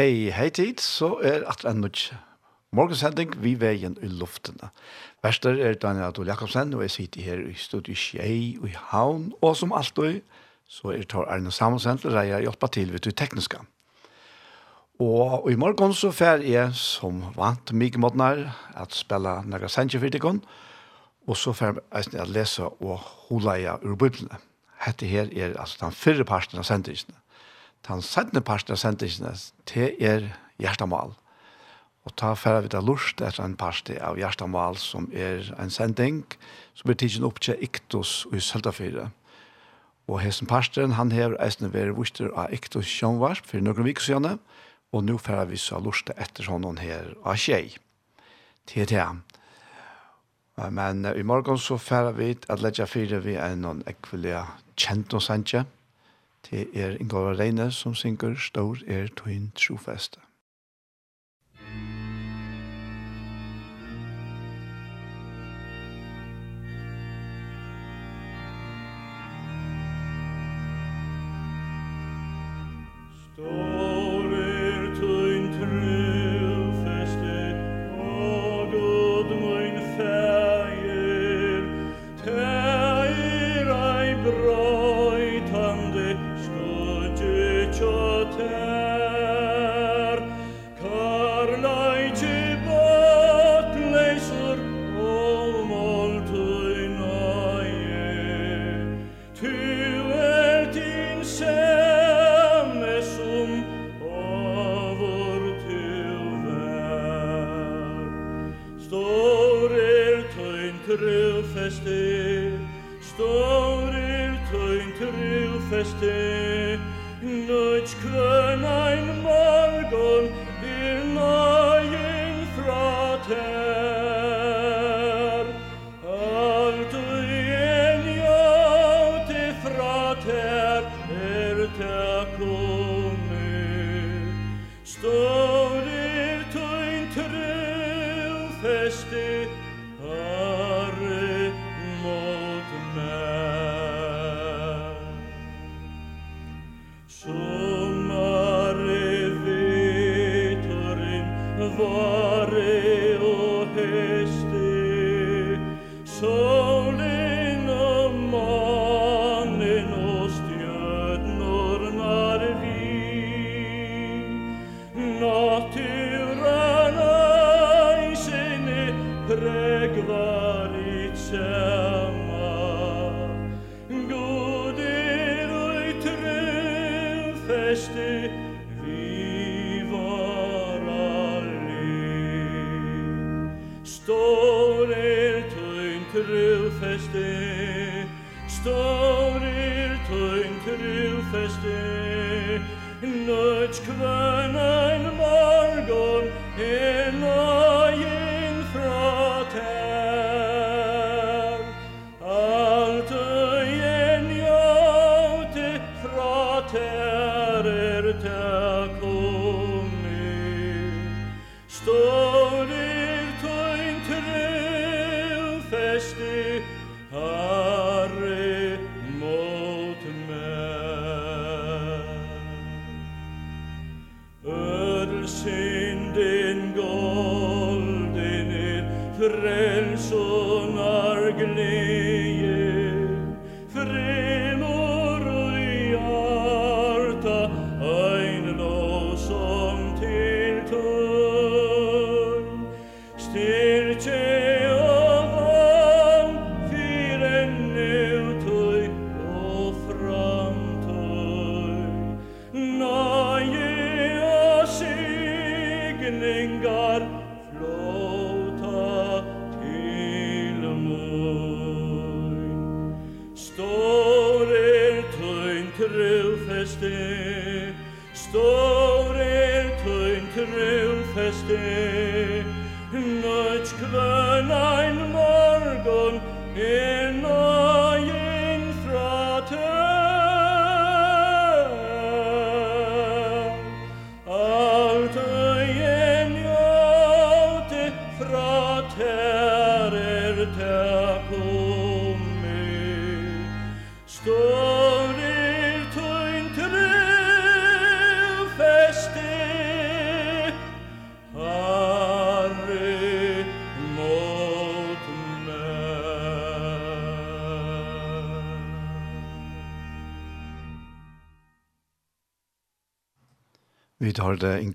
Hei, hei tid, så er at en nødt. Morgensending, vi veien i luftene. Verster er Daniel Adol Jakobsen, og jeg sitter her i studiet Skjei og i Havn, og som alltid, så er Tor Arne Samuelsen til reier hjelpa til ved det tekniske. Og i morgen så fer jeg som vant mye måtner at spille Naga for Fyrtikon, og så fer jeg å lese og hula jeg ur biblene. Hette her er altså den fyrre parten av sendingene den sendte parten av sendingene til er hjertemål. Og ta færre vidt av lurt etter en parti av hjertemål som er en sending som blir tidsen opp til Iktus og i Søltafire. Og hessen parsten, han hever eisne veri vuster av Iktus Sjønvarsp for noen vik siden, og nå færre vi så lurt etter honom her av tjei. Til det. Men i morgen så færre vi at letja fire vi er noen ekvelige kjent og sendtje. Det er Ingolva Reine som synger Stor er tøyn trofeste. versteh Nutsch kvøn ein Morgen nøyen fra ter Alt en jauti fra ter Er te kone Stå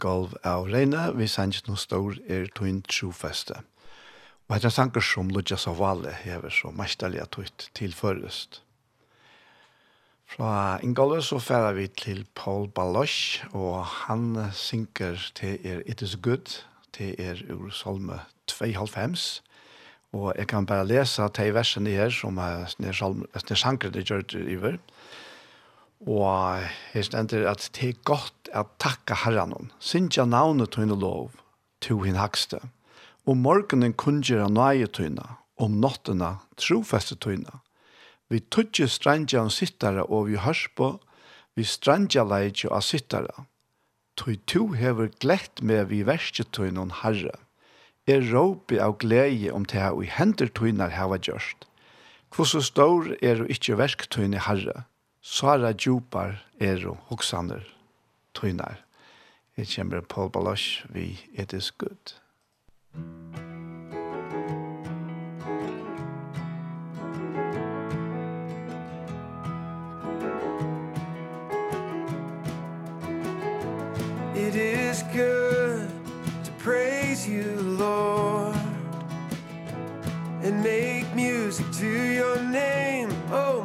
golv av reina, vi sannsyn noe stor er tøyn trofeste. Og etter sanker som Ludja Savale hever så mestallega tøyt tilførest. Fra Ingolve så færer vi til Paul Balosh, og han synker til er It is good, til er ur Salme 2,5, og jeg kan bare lese til versene her som er sanker det gjør det i Og Og her stender at det er godt at takka herren, sinja navnet tøyne lov, to hin hakste. Om morgenen kunngjera nøye tøyne, om nottena trofeste tøyne. Vi tøtje strandja om sittare og vi hørs på, vi strandja leitje av sittare. Tøy to hever glett med vi verste tøyne herre. Er råpi av glede om det her og hender tøyne hava gjørst. Hvordan stor er og ikkje verktøyne herre, Svara djupar er og hoksaner tøynar. Jeg kommer Paul Balosh vi It is good. It is good to praise you, Lord, and make music to your name, oh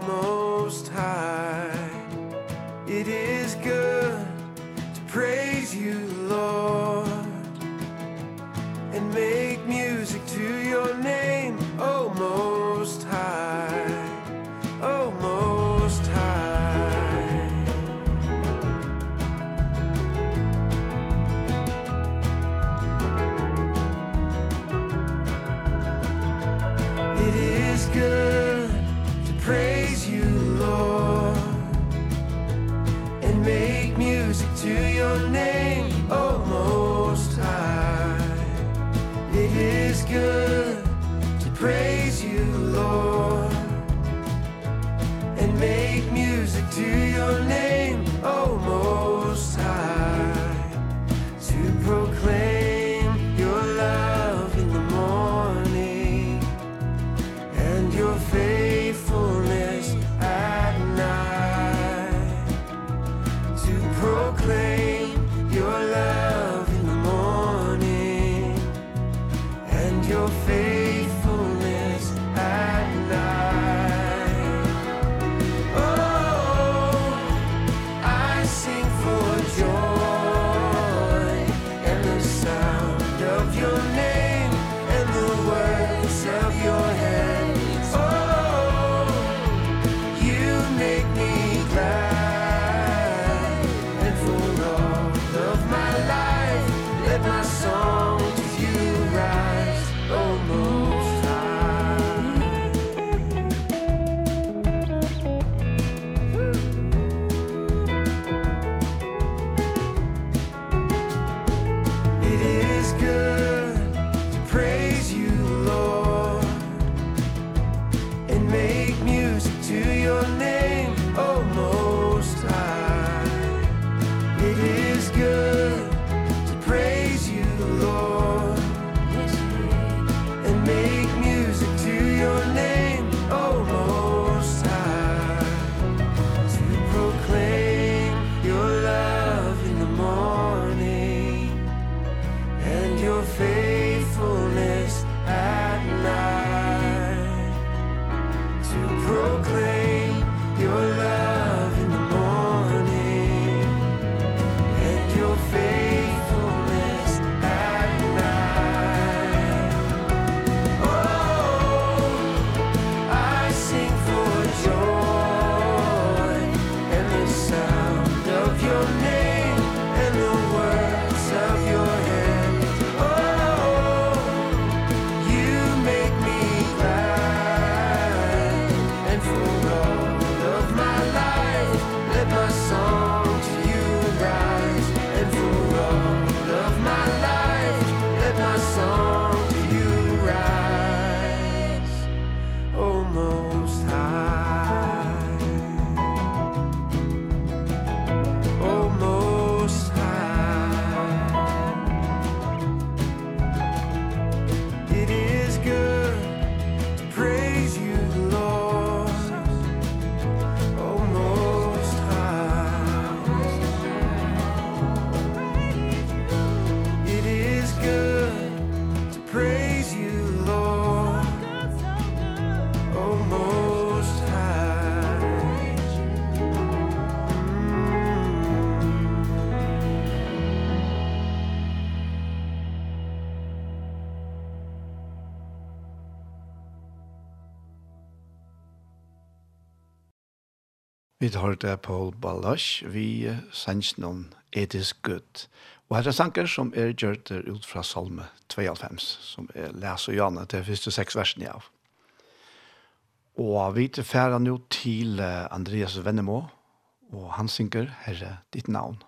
Vi hørte Paul Balash, vi sannsyn om It is good. Og her er sanker som er gjørt ut fra Salme 92, som er les og gjerne til første seks versene av. Og vi tilfærer nå til Andreas Vennemo, og han synker Herre, ditt navn.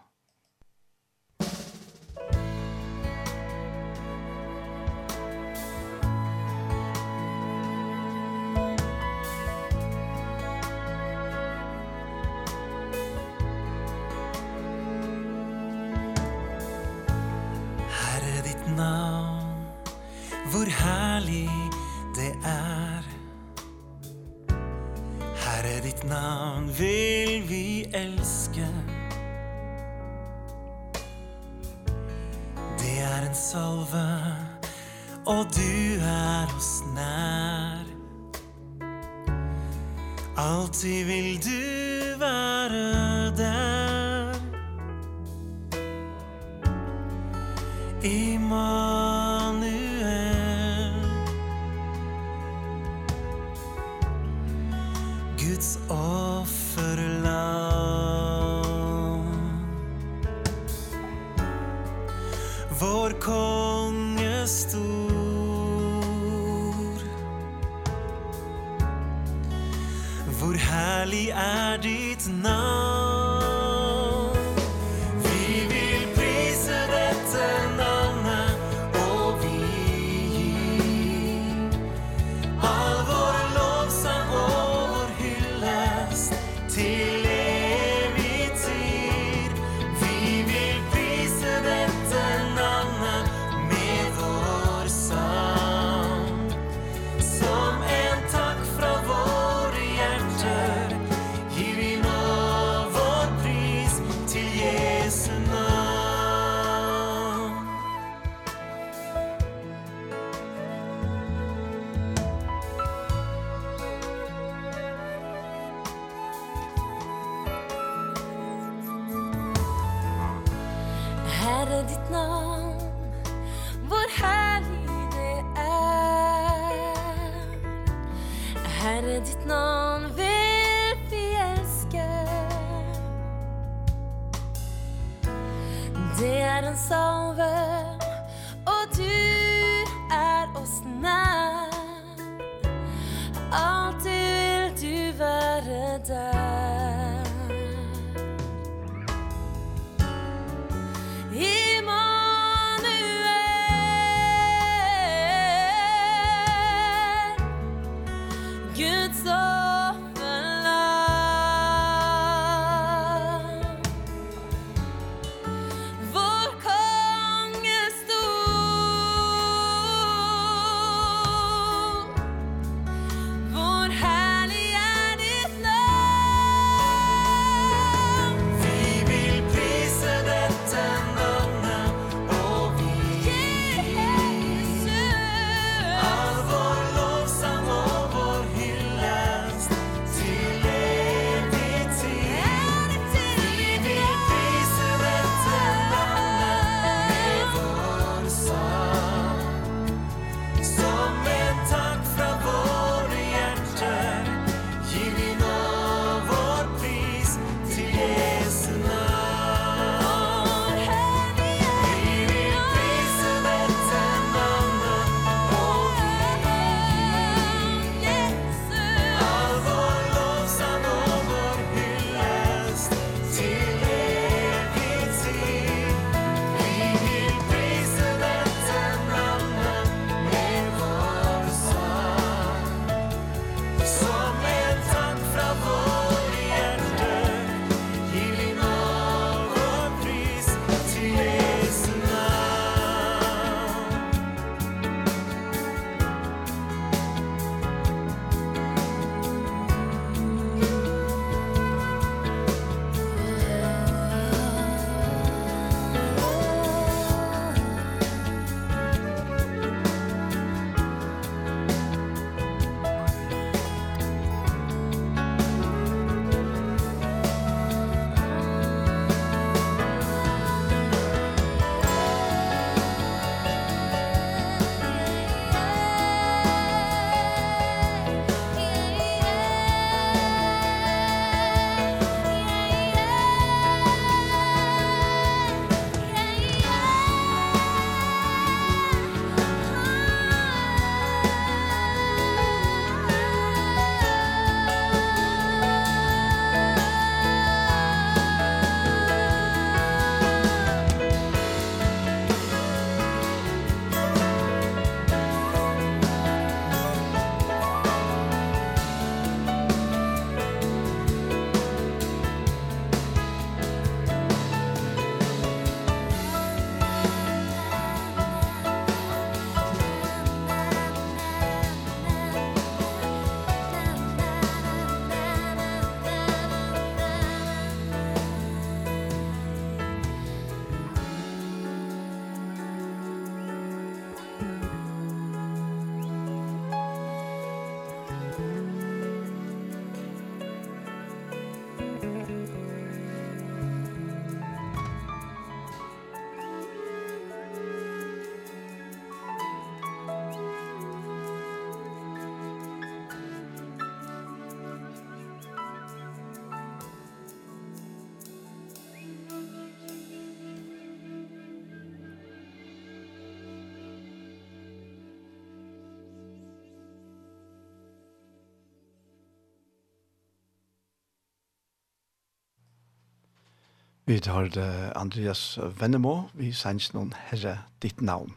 Vi tar Andreas Vennemo, vi sender noen herre ditt navn.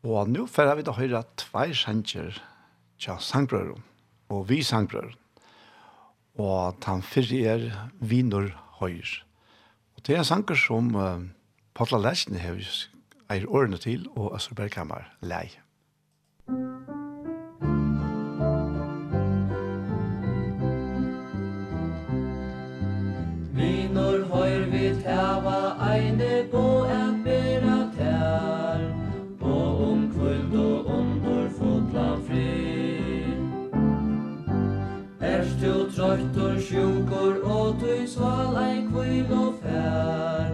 Og nå får vi da høre tvei sender til sangbrøren, og vi sangbrøren. Og han fyrre er Vinor Høyr. Og det er sanger som uh, Patla Læsjen har eier årene til, og Østerbergkammer lei. Vinor Tava eine bo er bera tær Bo om kvöld og ondur fotla fri Erst du trøytur sjukur og du sval ein kvil og fær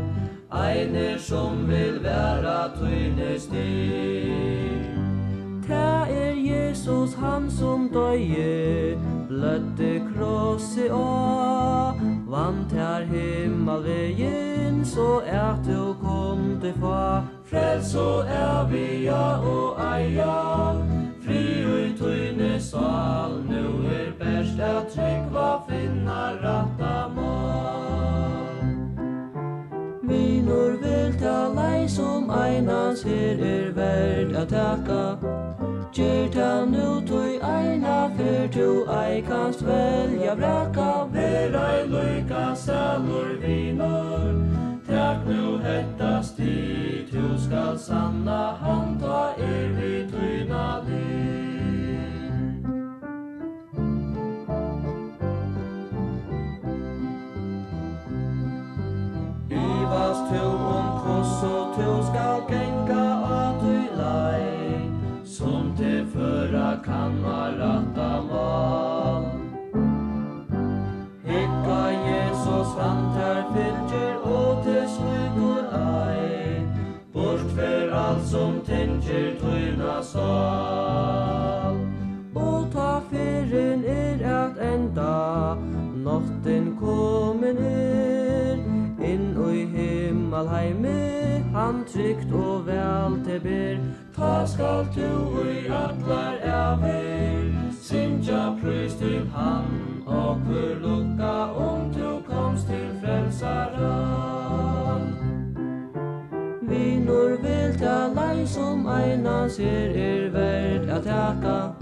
Eine som vil vera tøyne styr Ta er Jesus han som døye Bløtte krosse og Vant her himmel vei så er du kom til fa Frels så er vi ja og eia. Fri ui tøyne sal Nu er best at tryggva finna ratta mal Minor vil ta lei som einans her er verd at taka. Gjer ta nu tui eina fyr tu ei kanst velja vraka. Ver ei lykka salur vinor tak nu hetta sti tu skal sanna han ta er vi tyna li Ivas tu um kosso tu skal genga a tu lai Som te förra kanna ratta mal Hikka Jesus vantar fylgjer som tenger tøyna sal Og ta fyrin er at enda Nottin komin er Inn ui himmelheime Han trygt og vel te ber. Ta skal du ui atlar avir Sinja prøys til han Og kur lukka om du komst til frelsaran kvinnor vil tala som eina ser er verd at taka.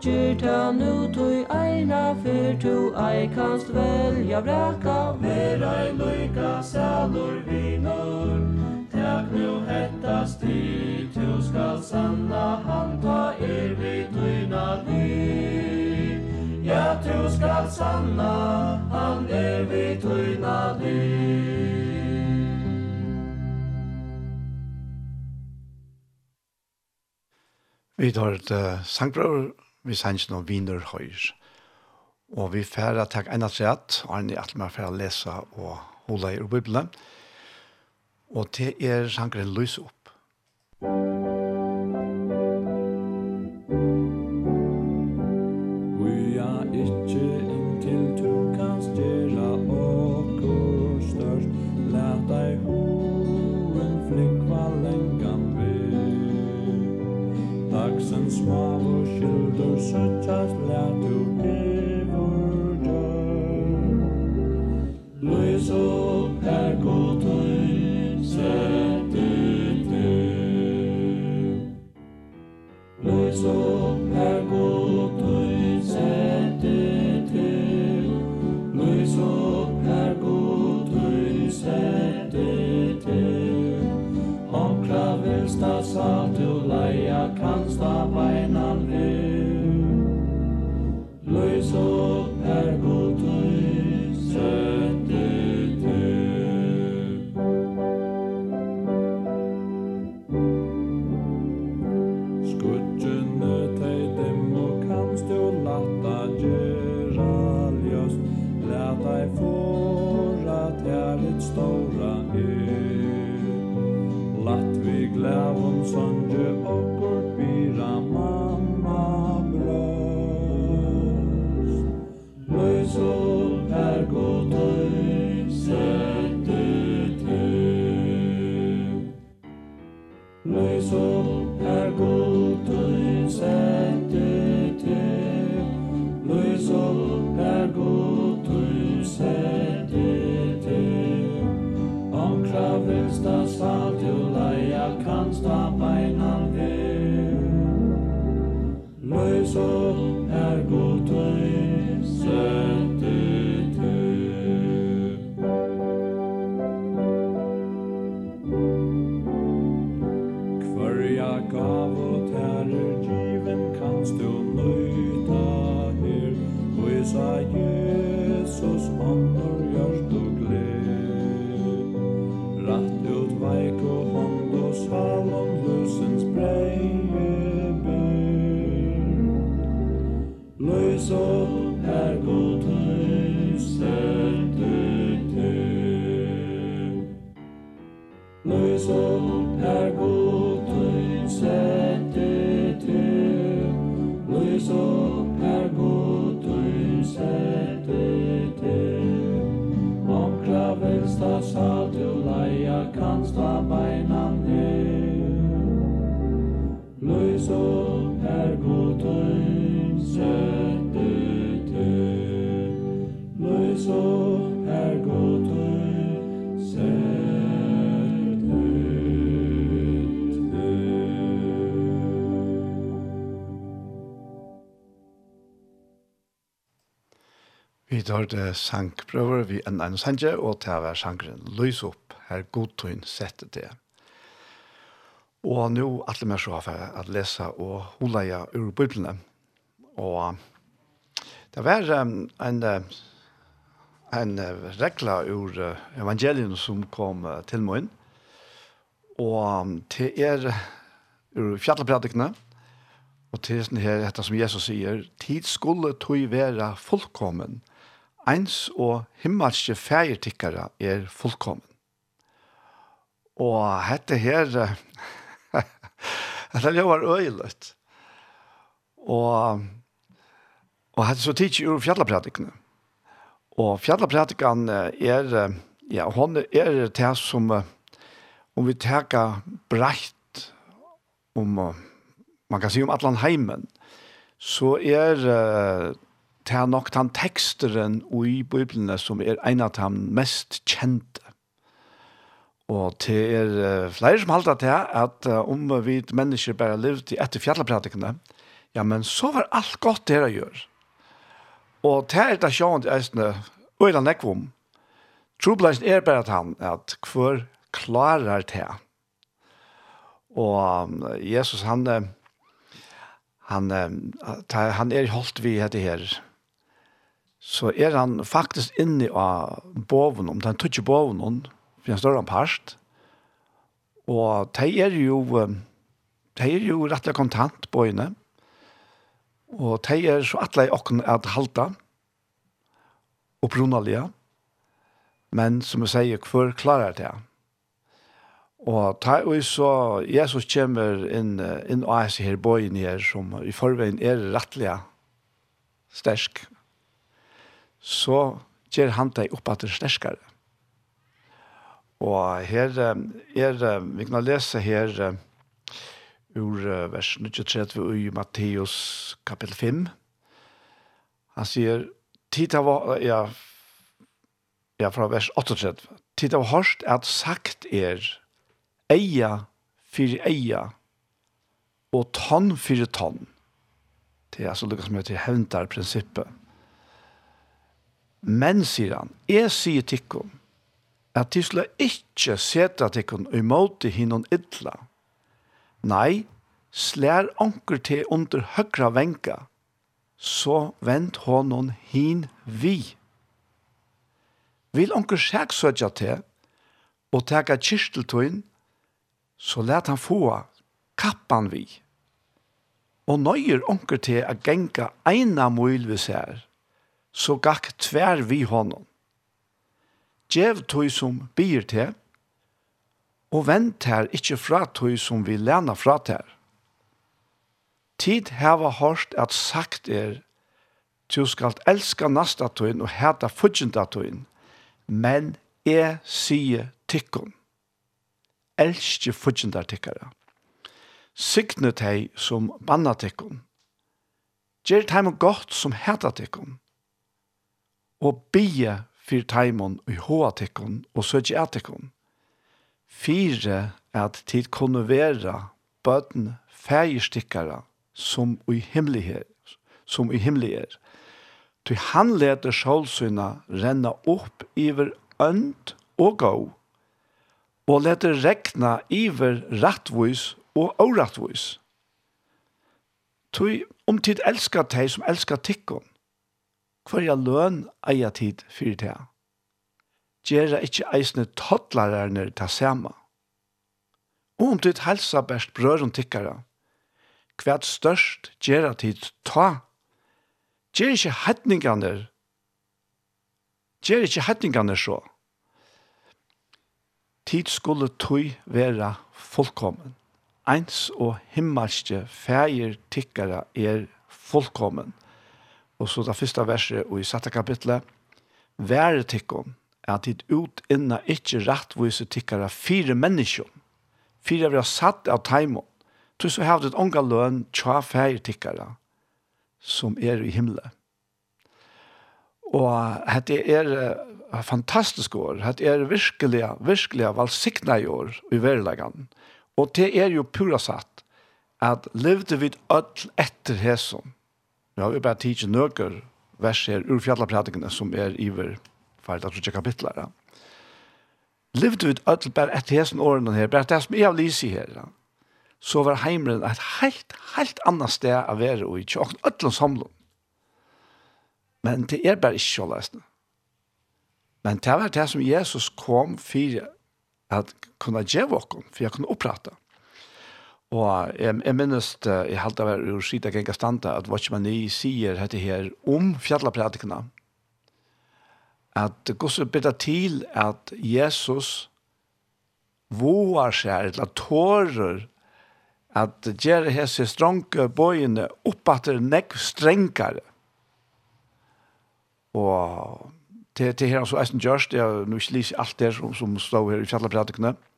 Gjer ta nu tui eina fyr tu ei kanst velja braka Ver ei luika salur vinor Tak nu hetta sti tu skal sanna han ta er vi tuina li Ja tu skal sanna han er vi tuina li Vi tar et uh, sangbrøver, vi sender noen viner høyre. Og vi får færre takk ennå til at, og han er lese og holde i Bibelen. Og det er sangren løs opp. laum son hørte sangprøver vi en ene sanje, og til å være sangren løs opp her godtøyen sette det. Og nå alle mer så for at lese og holde jeg ur bøyblene. Og det var um, en, en regla ur evangelien som kom til meg inn, og til er ur fjallepredikene, og til sånn her, dette som Jesus sier, tid skulle tog være fullkommen, eins og himmelske fægertikkere er fullkommen. Og dette her, dette var øyeløtt. Og, og dette så tidsi ur fjallapratikene. Og fjallapratikene er, ja, hon er det som, om vi teka breit om, man kan si om atlan heimen, så er uh, til nok den teksteren i Bibelen som er en av de mest kjente. Og det er flere som halter til at om vi mennesker bare levde etter fjallepratikene, ja, men så var alt godt det å gjøre. Og det er det sjående eisene, og er det nekvom, trobladsen er bare at han, at hver klarer det. Og Jesus, han, han, han, han er holdt vi etter her, så er han faktisk inne av boven, om den tøtje boven, for han står han parst, og de er jo, de er jo rettelig kontant på henne, og de er så atle i åkken at halta, og brunalige. men som jeg sier, hvor klarer det? Og ta og så Jesus kommer inn, inn og er her bøyen her, som i forveien er rettelig sterk, så gjør han deg opp at det sterskere. Og her er, vi kan lese her ur vers 23 i Matteus kapittel 5. Han sier, tid av, ja, ja, fra vers 38, tid av hørst er at sagt er, eia fyrir eia, og tonn fyrir tonn. Det er altså lukket som heter hevntar prinsippet. Men, sier han, jeg sier tikkum, at de skulle ikke seta tikkum imot hinnon idla. Nei, slær onker til under høgra venka, så vent honom hin vi. Vil onker sjeksøtja til, og teka kyrsteltøyen, så let han få kappan vi. Og nøyer onker til a genka eina møyl vi ser, så gakk tvær vi honom. Gjev tog som byr til, og vent her ikkje fra tog som vi lena fra til. Tid heva hørt at sagt er, du skal elska nasta tøyen og heta fudgjenta tøyen, men jeg sier tikkun. Elskje fudgjenta tikkara. Signe teg som banna tikkun. Gjer teim godt som heta tikkun og bie for teimon i håatikken og søtje etikken. Fire at tid kunne være bøten fægerstikkere som i himmelighet, som i himmelighet. Ty han leder sjålsyna renna opp iver ønd og gå, og leder rekna iver rattvois og årattvois. Ty om tid elskar teg som elskar tikkon, Hver løn eier tid fyrir det. Gjera ikkje eisne tottlarerne ta sama. Og om ditt helsa best brøren tikkara, hvert størst gjera tid ta. Gjer ikkje hetningane, gjer ikkje hetningane så. Tid skulle tøy vera fullkommen. Eins og himmelske fægir tikkara er fullkommen. Og så det første verset og i satte kapitlet. Være tikkon er at dit ut inna ikkje rettvise tikkara fire mennesker. Fire vi har satt av taimon. Tu så har et unga løn tja feir tikkara som er i himmelen. Og hette er fantastisk år. Hette er virkelig, virkelig valsikna i år i verilegan. Og det er jo pura satt at levde vi öll etter Nå har vi bare tidsi nøkker verser ur fjallapratikene som er iver ferdig at rutsa kapitler. Ja. Livde vi ødel bare etter hesten årene her, bare det som jeg har lyst i her, ja. så var heimren et helt, helt annet sted å være og ikke åkne og samlom. Men det er bare ikke kjåleisende. Men det var det som Jesus kom for at kunne gjøre åkken, for jeg kunne opprette. Og jeg, jeg minnes, jeg halte av å skite ikke en standa, at Watchman Nye sier dette her om fjallapratikene, at Guds bedre til at Jesus våar seg, eller tårer, at gjør hese stronke bøyene oppatter nekk strengere. Og til, til her, så er det gjørst, jeg har nu ikke lyst alt det som, som står her i fjallapratikene, men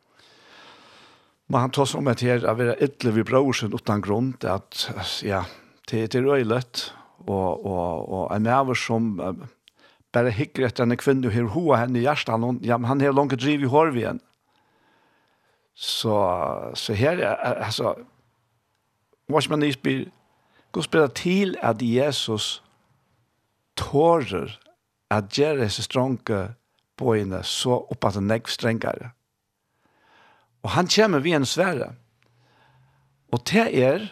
Men han tar om att här att vara ytterligare vid brorsen utan grund at, ja, det är røylet, og, og, og en över som uh, bare hikker etter en kvinna hur hoa henne i hjertet, han, ja, men han har langt driv i horvien. Så, så här altså, hva som man inte blir Gud spiller til at Jesus tårer at gjøre sig stronke på henne så uppåt en nägg strängare. Og han kommer vi en svære. Og det er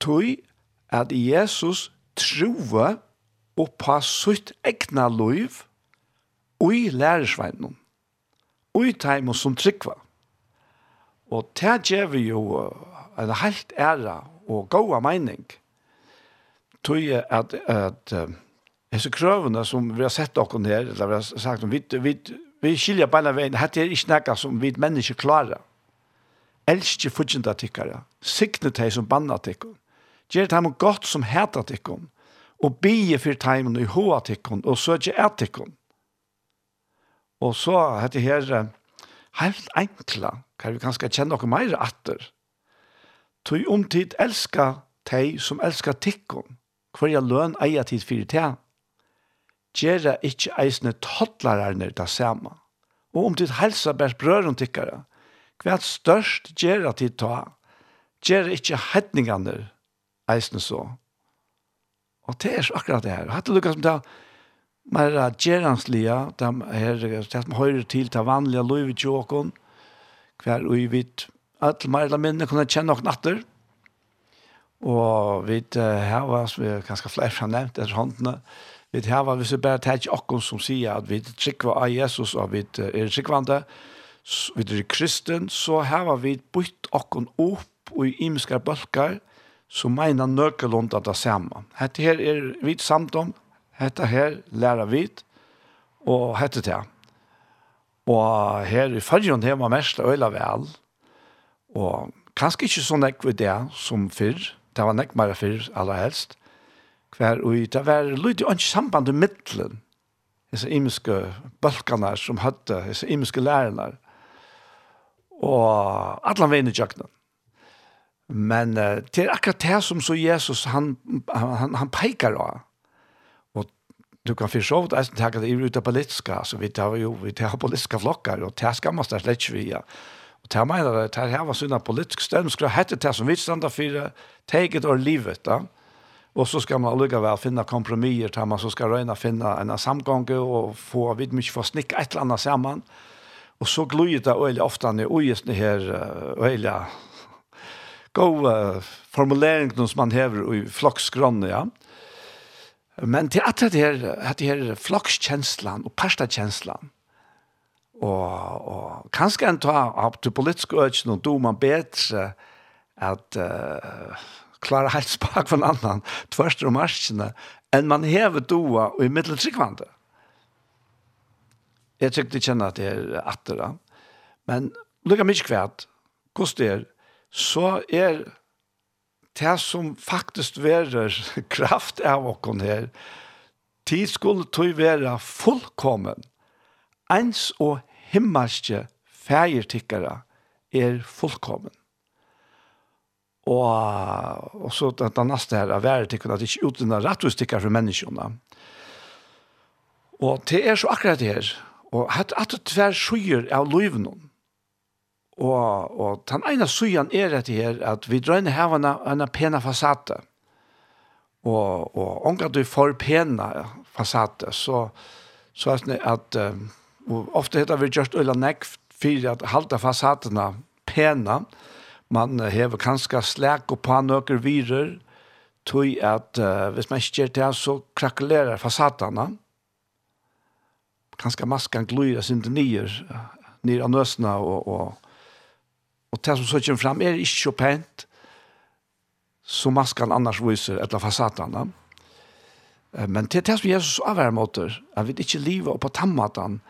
tog at Jesus troer og på sitt egna liv ui lærersveinen. Ui i og som tryggva. Og det gjør vi jo en helt ære og gåa mening. Tog at, at, at disse krøvene som vi har sett dere her, eller vi har sagt, vi, vi Vi skiljer beina veien, dette er ikke noe som vi mennesker klarer. Elsker fudgjende tikkere, sikne til som banna tikkere, gjør dem godt som heter tikkere, og bie for timen i hoa tikkere, og søker er tikkere. Og så dette her, helt enkla, kan vi kanskje kjenne noe mer atter. tog omtid elsker teg som elsker tikkere, hver jeg løn eier tid for det gjøre ikke eisne toddlarerne det samme. Og om ditt helsa bært brøren tikkere, hva størst gjøre tid ta, gjøre ikke hedningene eisne så. Og det er akkurat det her. Hatt det lukket som det mer gjerranslige, det er det som høyre til ta vanlige lov i tjåkon, hver og vi at mer eller mindre kunne kjenne noen natter, og vi har uh, kanskje flere som nevnt etter håndene, vi har hvis vi bare tar ikke som sier at vi trykker av Jesus og vi er trykkvande, vi er kristen, så har vi bytt akkurat opp og i imiske bølger som mener nøkelund at det samme. Hette her er vi samt om, hette her lærer vi, og hette det. Og her i følgen her var mest øyla vel, og kanskje ikke så nekk det som fyrr, det var nekk mer fyr aller helst, hver og det var lyd og ikke samband i middelen, disse imiske balkene som hadde, disse imiske lærerne, og alle veien i kjøkkenen. Men uh, det er akkurat det som så Jesus, han, han, han peker av. Og du kan förstå så det jeg tenker det er ute på litska, så vi tar jo, vi tar politiska flokker, og det skammer man slett vi, ja. Og det mener det, det her var sånne politiske stønn, skulle hette det som vi standa for, take it or leave it, da. Ja Och så ska man lugga väl finna kompromisser där man så ska röna finna en samgång och få vid mycket för snick ett eller annat samman. Och så glöjer det öle ofta när ojes det här öle go formulering som man häver i flocksgranne ja. Men till att det här att det här flockskänslan och pastakänslan og, og kanskje en ta opp til politisk och og do man bedre at uh, klarer helt spak for en annan, tvørst og marskene, enn man hever doa og i middel tryggvande. Jeg tykker de kjenner at det er atter da. Men lukka mykje kvært, hvordan det er, så er det som faktisk verer kraft av okken her, tid skulle tog være fullkommen, ens og himmelske fægertikkere er fullkommen. Og, og så det, det neste her er været til at det ikke utdannet rettvistikker for menneskene. Og det er så akkurat det her. Og hatt at det tver skyer av løyven. Og, og den ene skyen er det her at vi drar drøyner her en, en pene fasade. Og, og om du får pene fasade, så, så er det at um, ofte heter vi just øyne nekk for at halda fasadene pene, og man hever kanskje slæk og på nøkker virer, tog at uh, hvis man ikke gjør det, så krakulerer fasadene. Kanskje masken gløyer sin til nyer, nyer av nøsene, og, og, og det som så kommer frem er ikke så pent, som masken annars viser etter fasadene. Men det er det som Jesus avhver måter, at vi ikke lever på tammatan,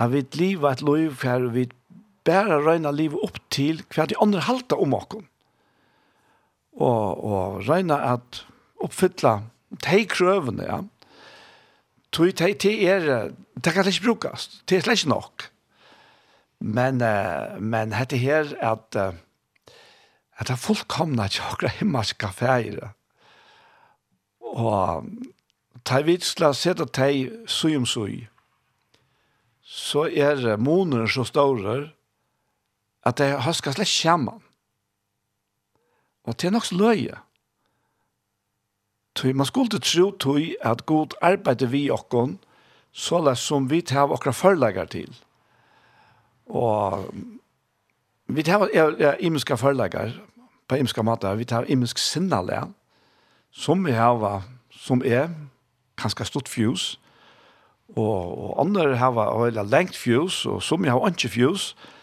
at vi lever et liv for vi bare røyna livet opp til hva de andre halter om oss. Og, og røyna at oppfylla de krøvene, ja. Tui te te er, det kan ikke brukes, det er slett nok. Men, men hette her at, at det er fullkomna tjokra himmelska feire. Og ta vitsla seta tei suyum sui. Så er moner så stårer, at det har skal slett skjermen. Og det er nok så løye. Tøy, man skulle tro tøy at god arbeider vi okkon, så lær som vi tar okra forlegger til. Og vi tar ja, imenska imiske på imenska måter, vi tar imensk sinnale, som vi har, som er, kanskje stort fjus, og, og andre har, eller lengt fjus, og som vi har ikke fjus, og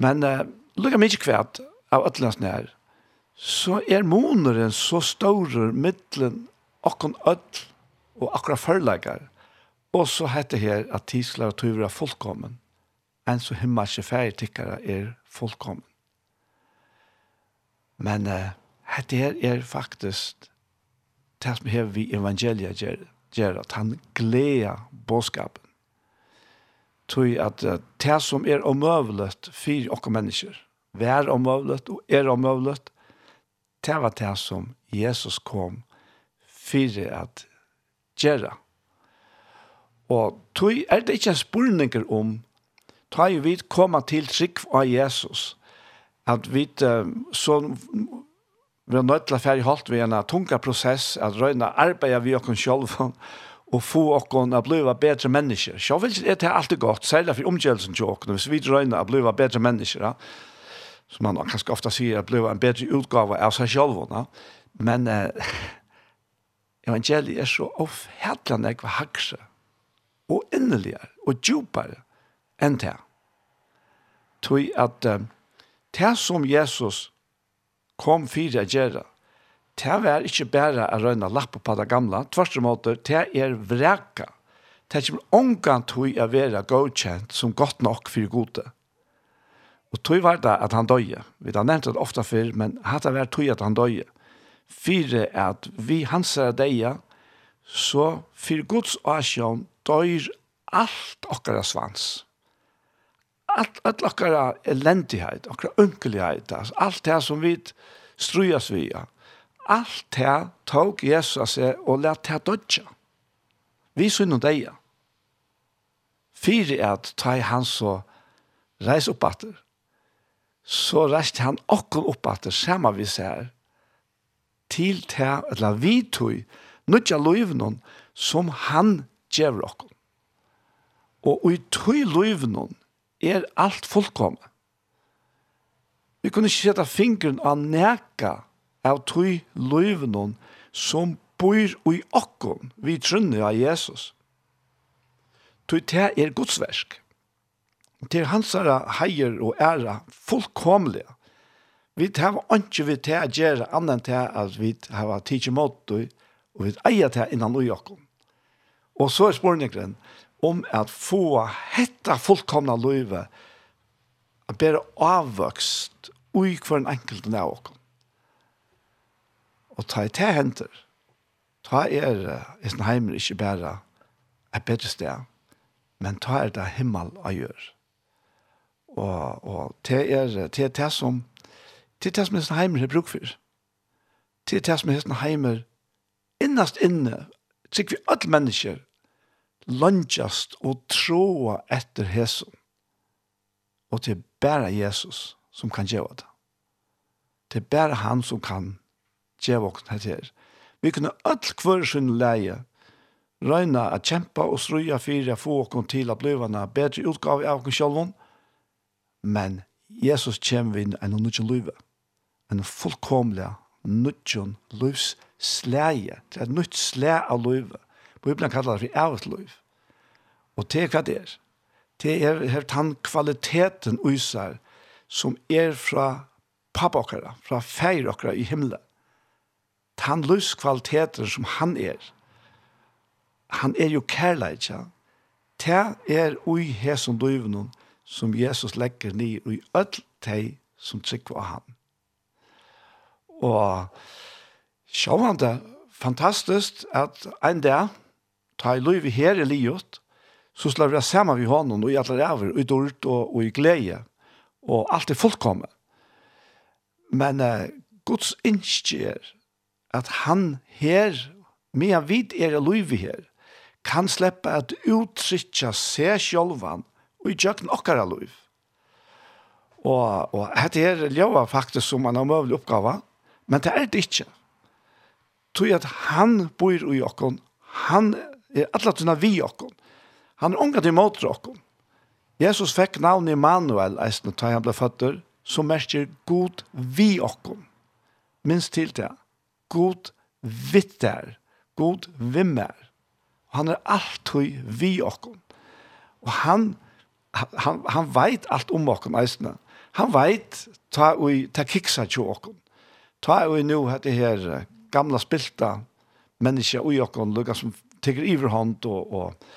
Men uh, lukka mykje kvært av ætlands nær, så er moneren så stårer mittlen okkon ødl og akkurat førleikar. Og så heter her at tislar og tøyver er fullkommen, enn så himmelske færgtikkere er fullkommen. Men uh, hette her er faktisk det som hever vi evangeliet gjør, gjør at han gleder bådskapen tog at det som er omøvlet for oss mennesker, vær omøvlet og er omøvlet, det var det som Jesus kom for at gjøre. Og tog er det ikke spurninger om, ta jo vi komme til trygg av Jesus, at vi så vi er nødt til å færre holdt ved en tunga prosess, at røyna arbeider vi oss selv, og få okkon a bliva betre mennesker. Så vil det er alltid godt, særlig for omgjørelsen til okkon, hvis vi drøyner a bliva betre mennesker, ja. som man kanskje ofta sier, a bliva en betre utgave av seg selv, ja. men eh, evangeliet er så ofhætlande ekva hakse, og inneligere, og djupare enn det. Tui at eh, det som Jesus kom fyrir a gjerra, det er ikke bare å røyne lappa på det gamle, tvert og måte, det er vreka. Det er ikke omgang til å være godkjent som godt nok for gode. Og tog var det at han døye. Vi har nevnt det ofte før, men hatt det vært tog at han døye. Fyre at vi hans er døye, så for Guds asjon døyr alt okkara svans. Alt, alt okkara elendighet, okkara unkelighet, alt det som vi strujas vi av Alt det tog Jesus seg og lät det dødja. Vi synd deia. Fyre er at ta i han så reis opp atter. Så reiste han okkur opp atter, samme vi ser, til det, eller vi tog, nødja løyvnån som han gjør okkur. Og i tog løyvnån er alt fullkomne. Vi kunne ikke sette fingeren av neka av tog løyvnån som bor i okkon vi trunne av Jesus. Tog te er godsversk. Til hansara heier og æra fullkomlige. Vi tar ikke vi til å gjøre annet til at vi hava tidsi måttu og vi eier til innan ui okkon. Og så er spurningren om at få hetta fullkomna løyve a bera avvøkst ui hver en enkelt av okkon. Og ta i te henter. Ta er i sin heimer ikke bare et bedre sted, men ta er det himmel å gjøre. Og, og te er te, er te som te er te som i sin heimer er bruk for. Te er te som i sin heimer innast inne, sikkert vi alle mennesker, lunchast og troa etter Jesus. Og det er bare Jesus som kan gjøre det. Det er bare han som kan djev og her. Vi kunne alt hver sin leie røyna at kjempa og struja fyrir å få oss til å bli bedre utgave av oss selv. Men Jesus kjem vi inn en nødgjøn løyve. En fullkomlig nødgjøn løyvs slæje. Det er nødt slæ av løyve. Bibelen kallar det for ævet løyv. Og det er hva det er. Det er her tann kvaliteten uisar som er fra pappa okkara, fra feir okkara i himmelen han livskvaliteter som han er, han er jo kærleik, ja. Det er ui hesson døyvnum som Jesus legger ni ui öll teg som trykker av han. Og sjå fantastisk at ein dag, ta i løyvi her i livet, så slår vi sammen vi honom og i alle ræver, og i dårlig og, og i glede, og alt er fullkommet. Men uh, Guds innskjer at han her, med vid er løyve her, kan slippe at uttrykja seg sjolvan og i tjøkken okkara løyv. Og, og dette her ljøver faktisk som en omøvelig oppgave, men det er det ikke. Tror at han bor i okken, han er alle tunne vi okken, han er unga til måter okken. Jesus fikk navnet Immanuel, eisen, da han ble føtter, som merker god vi okken. Minst til det. Ja god vittar, god vimmer. Og han er alltid vi okkon. Og han, han, han veit alt om okkon eisne. Han veit ta ui, ta kiksa tjo okkon. Ta ui nu hette her gamla spilta menneska ui okkon, lukka som teker iverhånd og, og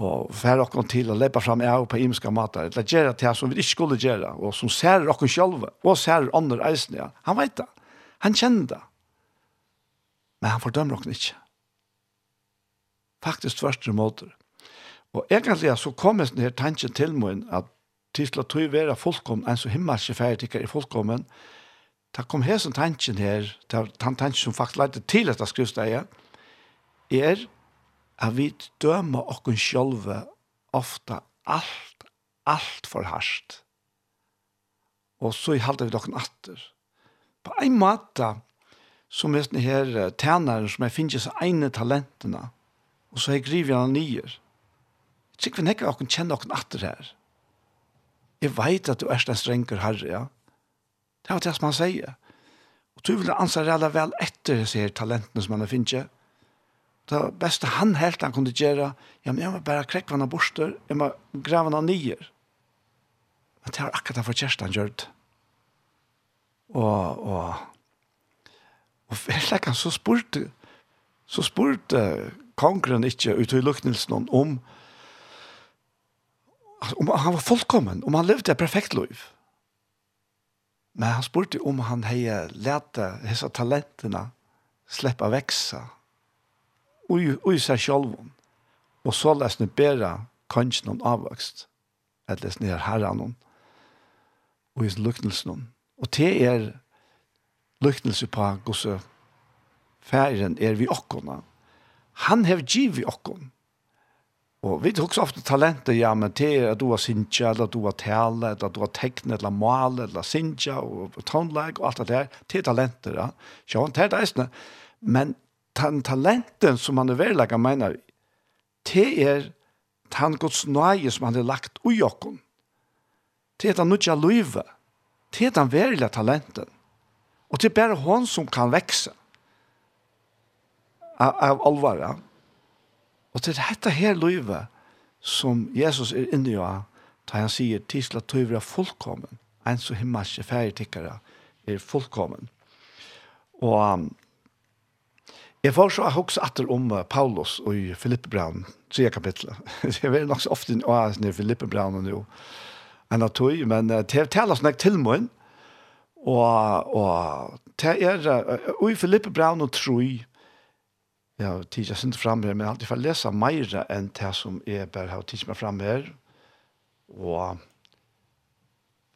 og fer okkom til å lepa fram av på imska matar, eller gjera til som vi ikke skulle gjera, og som ser okkom själva og ser andra eisne, ja. han veit det, han kjenner det, men han fordømmer oss ikke. Faktisk tvørst og måter. Og egentlig så kommer denne tanken til meg at til å tog være fullkommen, en så himmelske ferdigtikker i fullkommen, da kom hesen tanken her, den tanken som faktisk leidde til dette skrivsteget, er at vi dømer oss selv ofte alt, alt for hardt. Og så halter vi dere atter. På en måte som er denne her tænaren som jeg finner seg egne talentene, og så jeg griver han nyer. Jeg tror ikke vi ikke åkken kjenner åkken atter her. Jeg vet at du er den strenger herre, ja. Det er det som han sier. Og du vil anse rella vel etter disse her talentene som han finner. Det beste han helt han kunne gjøre, ja, men jeg må bare krekke henne borster, jeg må grave henne nyer. Men det er akkurat det for Kjerstan gjør det. Og, og, Og verleggen så spurte, så spurte kongren ikke ut i luknelsen om, om han var fullkommen, om han levde et perfekt liv. Men han spurte om han hei disse talentene slippe å vekse og i seg själv Og så läs nu kanskje noen avvokst avväxt att läs ner herran og i luknelsen Og det er lyktelse på gosse færen er vi okkona. Han hev giv vi okkon. Og vi tok så ofte talentet, ja, men det er at du har sinja, eller du har tale, eller du har tekne, eller male, eller sinja, og tonlag, og alt det der. Det er talenter, ja. Sjån, det er det. Men den talenten som han er verlegget, mener vi, det er den gods nøye som han har lagt ui okkon. Det er den nødja løyve. Det er den verilige talenten. Og det er bare hon som kan vekse av, av alvara. Og det er dette her livet som Jesus er inne i av, da han sier tisla er fullkommen, en så himmelske ferdigtikkere er fullkommen. Og um, jeg får så også atter om Paulus og i Filippebraun, tre kapitlet. Jeg vet nok så ofte en oas Filippe Filippebraun og nå, enn at tøy, men det er tales nok til munnen, Og, og det er, og i Filippe Braun og Troi, ja, har jeg sint fram her, men alltid får lese mer enn det som jeg bare har tidligere meg fram her. Og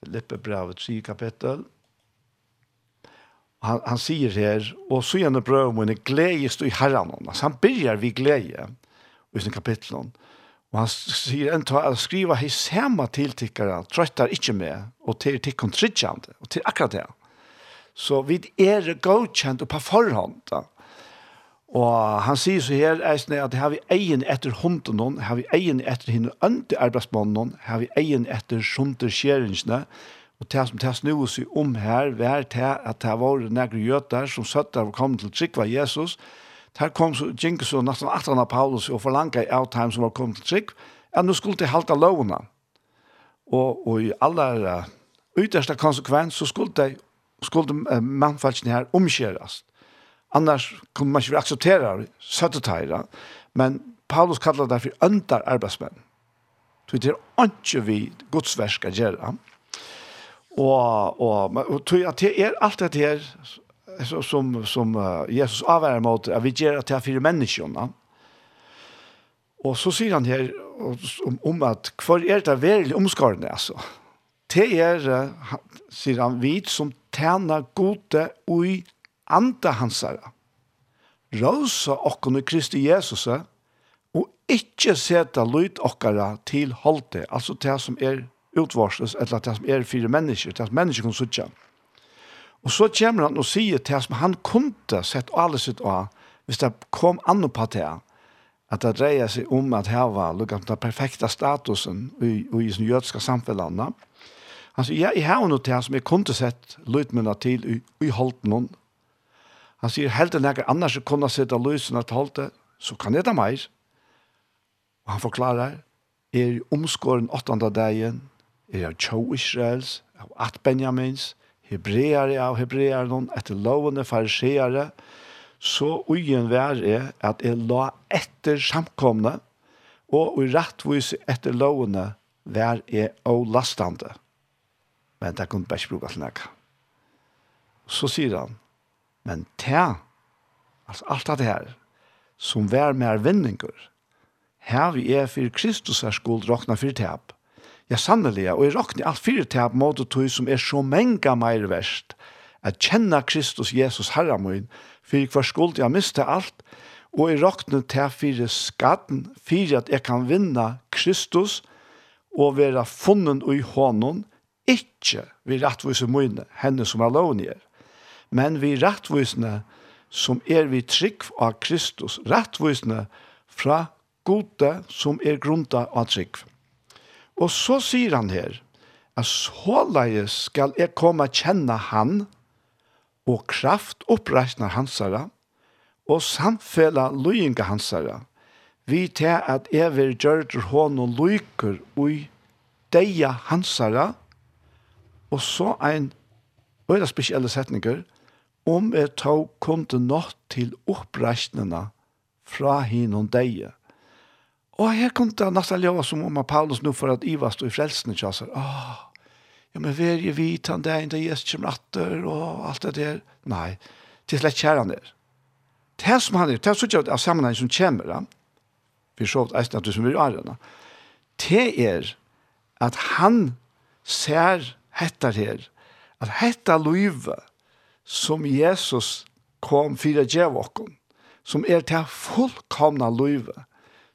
Filippe Braun og Troi kapittel, han, han sier her, og så gjerne brød om henne gledes i herren. Altså, han begynner vi glede i sin kapittel. Og han sier en til å skrive hei samme tiltikkere, trøtter ikke med, og til til kontrikjande, og til akkurat det. Så vi er godkjent på forhånd. Da. Og han sier så her, eisne, at har vi egen etter hunden har vi egen etter henne ønte arbeidsmånen, har vi egen etter sjunter skjeringsene, og det som det snur seg om her, vær til at det var nægre gjøter som søtter og kom til Trikva Jesus, og Her kom så, Jenkins og nesten atran av Paulus og forlanga i av dem som var kommet til trygg, at nå skulle de halte lovene. Og, og i alle uh, ytterste konsekvens så skulle de, skulle uh, mannfalskene her omkjøres. Annars kunne man ikke akseptere søtteteira, men Paulus kallar det for under arbeidsmenn. Så det er ikke vi godsverska gjøre. Og, og, og, og, og, og, og, og, og, og, og, så, som, som uh, Jesus avværer mot at vi gjør att det er fire menneskene. Og så sier han her om, om at hva er det veldig omskårende, altså? Det er, sier han, vi som tjener gode ui andre hansere. Råsa och kunna Kristi Jesus og ikke sätta lyd okkara til holde, altså det som er utvarsles, eller det som er fire mennesker, det som mennesker kan sitte. Og så kommer han og sier til som han kunne sett alle sitt av, hvis det kom andre på det, at det dreier seg om at her var lukket den perfekte statusen i, i sin jødiske samfunnene. Han sier, ja, jeg har noe til som jeg kunne sett løytmennene til i, i holdt noen. Han sier, helt enn jeg annars kunne sett av løsene til holdt det, så kan jeg det mer. Og han forklarer, er omskåren åttende dagen, er av Tjo Israels, av At Benjamins, hebreare av hebreare noen, etter lovende fariseere, så ugen vær er at jeg la etter samkomne, og i rettvis etter lovene vær er og lastande. Men det kunne bare ikke bruke til. Så sier han, men ta, altså alt det her, som vær mer vinninger, her vi er for Kristus er skuld råkna for tap. Ja, sannelig, og jeg råkner alt fire til at måte tog som er så menga mer verst, at kjenne Kristus Jesus herre min, for hver skuld jeg miste alt, og jeg råkner til fire skatten, for at jeg kan vinna Kristus og være funnen i hånden, ikke vi rettvise mine, henne som er lovnier, men vi rettvisene som er vi trygg av Kristus, rettvisene fra gode som er grunta av trygg. Og så sier han her, at såleis skal jeg komme og kjenne han, og kraft oppreisner hansara, og samfella løyinga hansara, vi til at jeg vil gjøre hånd og løyker ui deia hansara, og så ein øyla spesielle setninger, om jeg tog kom til nått til oppreisnerne fra hinnom deia. Og her kom det nesten ljøve som om Paulus nå for at Iva stod i frelsen i kjasser. Åh, ja, men vær je vit han der, det Jesus kommer atter og alt det der. Nei, det er slett kjære han der. Det som han er, det er sånn av sammenheng som kommer, ja. vi så eisen at du som vil gjøre det, det er at han ser hettar her, at hetta løyve som Jesus kom fyrir djevåkken, som er til fullkomna løyve,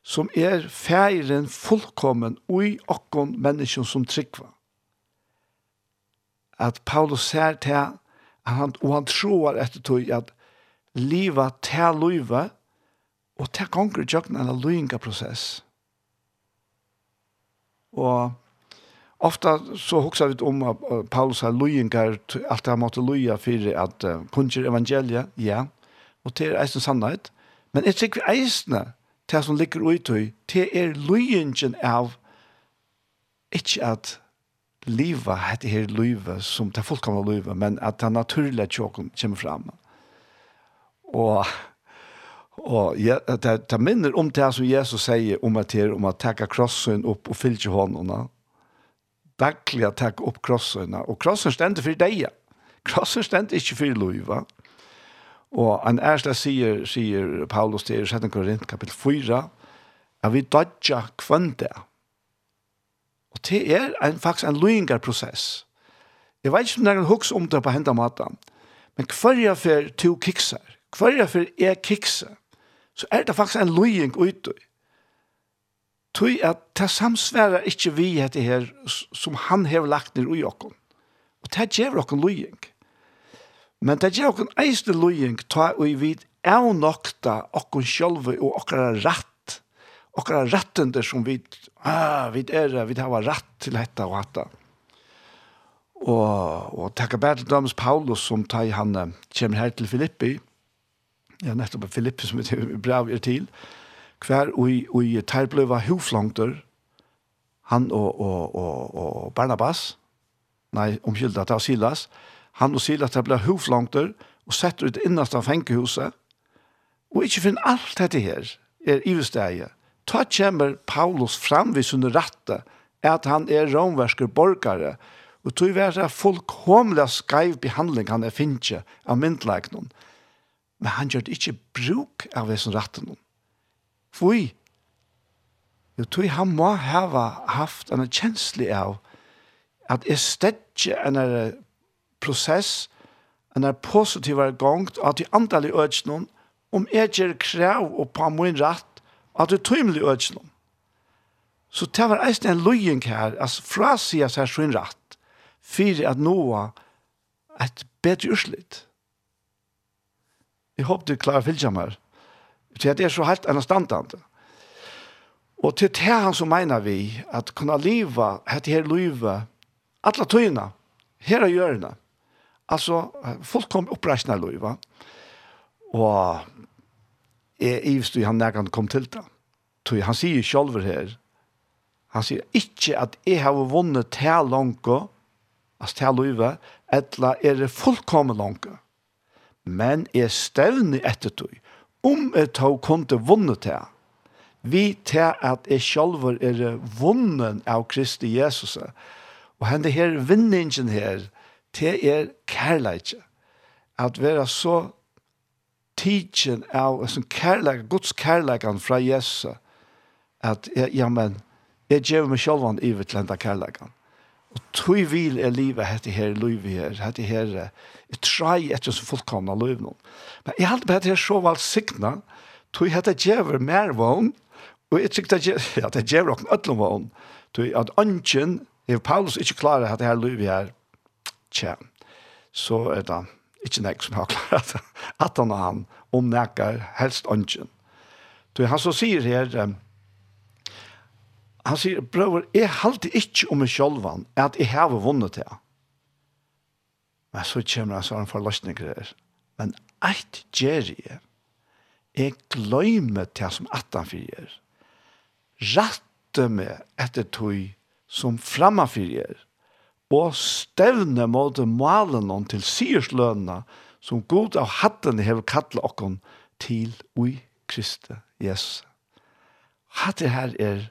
som er færen fullkommen ui okkon menneskjon som tryggva. At Paulus ser til, han, og han tror etter tog at livet til løyve, og til konger jøkken en løyinga prosess. Og ofta så huxar vi om at Paulus har løyngar, alt han måtte løya for at uh, kunnskjer evangeliet, ja, og til eisen sannhet, men jeg tykker eisene, det som ligger ut i, det er løyengen av ikke at livet heter her livet som det fullkomne livet, men at det naturlige tjåken kommer fram. Og, og ja, det, det minner om det som Jesus sier om at det er om at takke krossen opp og fylle håndene. Daglig at takke opp krossen, Og krossen stender for deg. Krossen stender ikke for livet. Og en ærsla sier, sier Paulus til 17 Korint, kapitel 4, at vi dodja kvønda. Og det er en, faktisk en løyngarprosess. Jeg vet ikke om det noen huks om det på hendet maten, men hver jeg for to kikser, hver jeg for er kikser, så er det faktisk en løyng ute. Tøy at det samsværer ikke vi etter her som han har lagt ned i okken. Og det gjør okken løyng. Mm Men det gjør okken eiste løying ta og vi er nokta okken sjølve og okkara rett. Okkara rettende som vi, ah, vi er, vi har rett til dette og dette. Og, og takk bare til dømes Paulus som tar han kommer her til Filippi. Ja, nettopp Filippi som vi brev er til. Hver og i tar var hoflongter, han og, og, og, og Barnabas, nei, omkyldet det var Silas, og Han og Silas ble hovlangter og setter ut innast av fengehuset. Og ikke finner alt dette her er ivesteget. Ta kommer Paulus fram ved sin rette at han er romversker borgare og tog være fullkomlig skreiv behandling han er finnes av myndleikene. Men han gjør ikke bruk av sin rette noen. Fui. Jo, tog han må hava haft en kjensli av at jeg stedje en prosess, en er positivare gongt, at de andal i ødsnån, om jeg gjør krav og på min rett, at du tøymelig ødsnån. Så det var eisen en løying her, altså fra sida seg sin rett, for at noe et bedre urslit. Jeg håper du klarer å fylle meg. Det er så helt anastandande. Og til det han så mener vi, at kunne leve, hette her løyve, alle tøyene, her og hjørnet, Altså, folk kom oppreisende lov, va? Og jeg ivst i han nærkant kom til det. Tog, han sier selv her, han sier ikke at jeg har vunnet til langt, altså til løyve, etla er det fullkommen langt. Men jeg stevner etter tog, om jeg tog kunne vunnet til. Vi til at jeg selv er vunnen av Kristi Jesus. Og henne her vinningen her, det er kærleikje. At være så tidsen av en kærleik, Guds kærleikan fra Jesus, at jeg, ja, men, jeg gjør meg selv sjølvan ivet til enda kærleikan. Og tog vil er livet hette her, livet her, hette her, jeg trai etter så fullkomna liv nå. Men jeg halte bare til her så valgsikna, tog hette djever mer vogn, og jeg tykte at det djever okken ødlom vogn, tog at ønsken, Paulus ikke klarer hette her livet her, tja, så er det ikke nek som har klart at han og han omnekker helst ønsken. Så han så sier her, han sier, brøver, jeg halte ikke om meg selv at jeg har vunnet det. Men så kommer han sånn for han her. Men eit gjør jeg, jeg glemmer det som at han fyrer. Ratte meg etter tog som fremme fyrer og stevne mot malen om til sierslønene som god av hatten har kattlet okken til ui Kristi Jesus. Hatter her er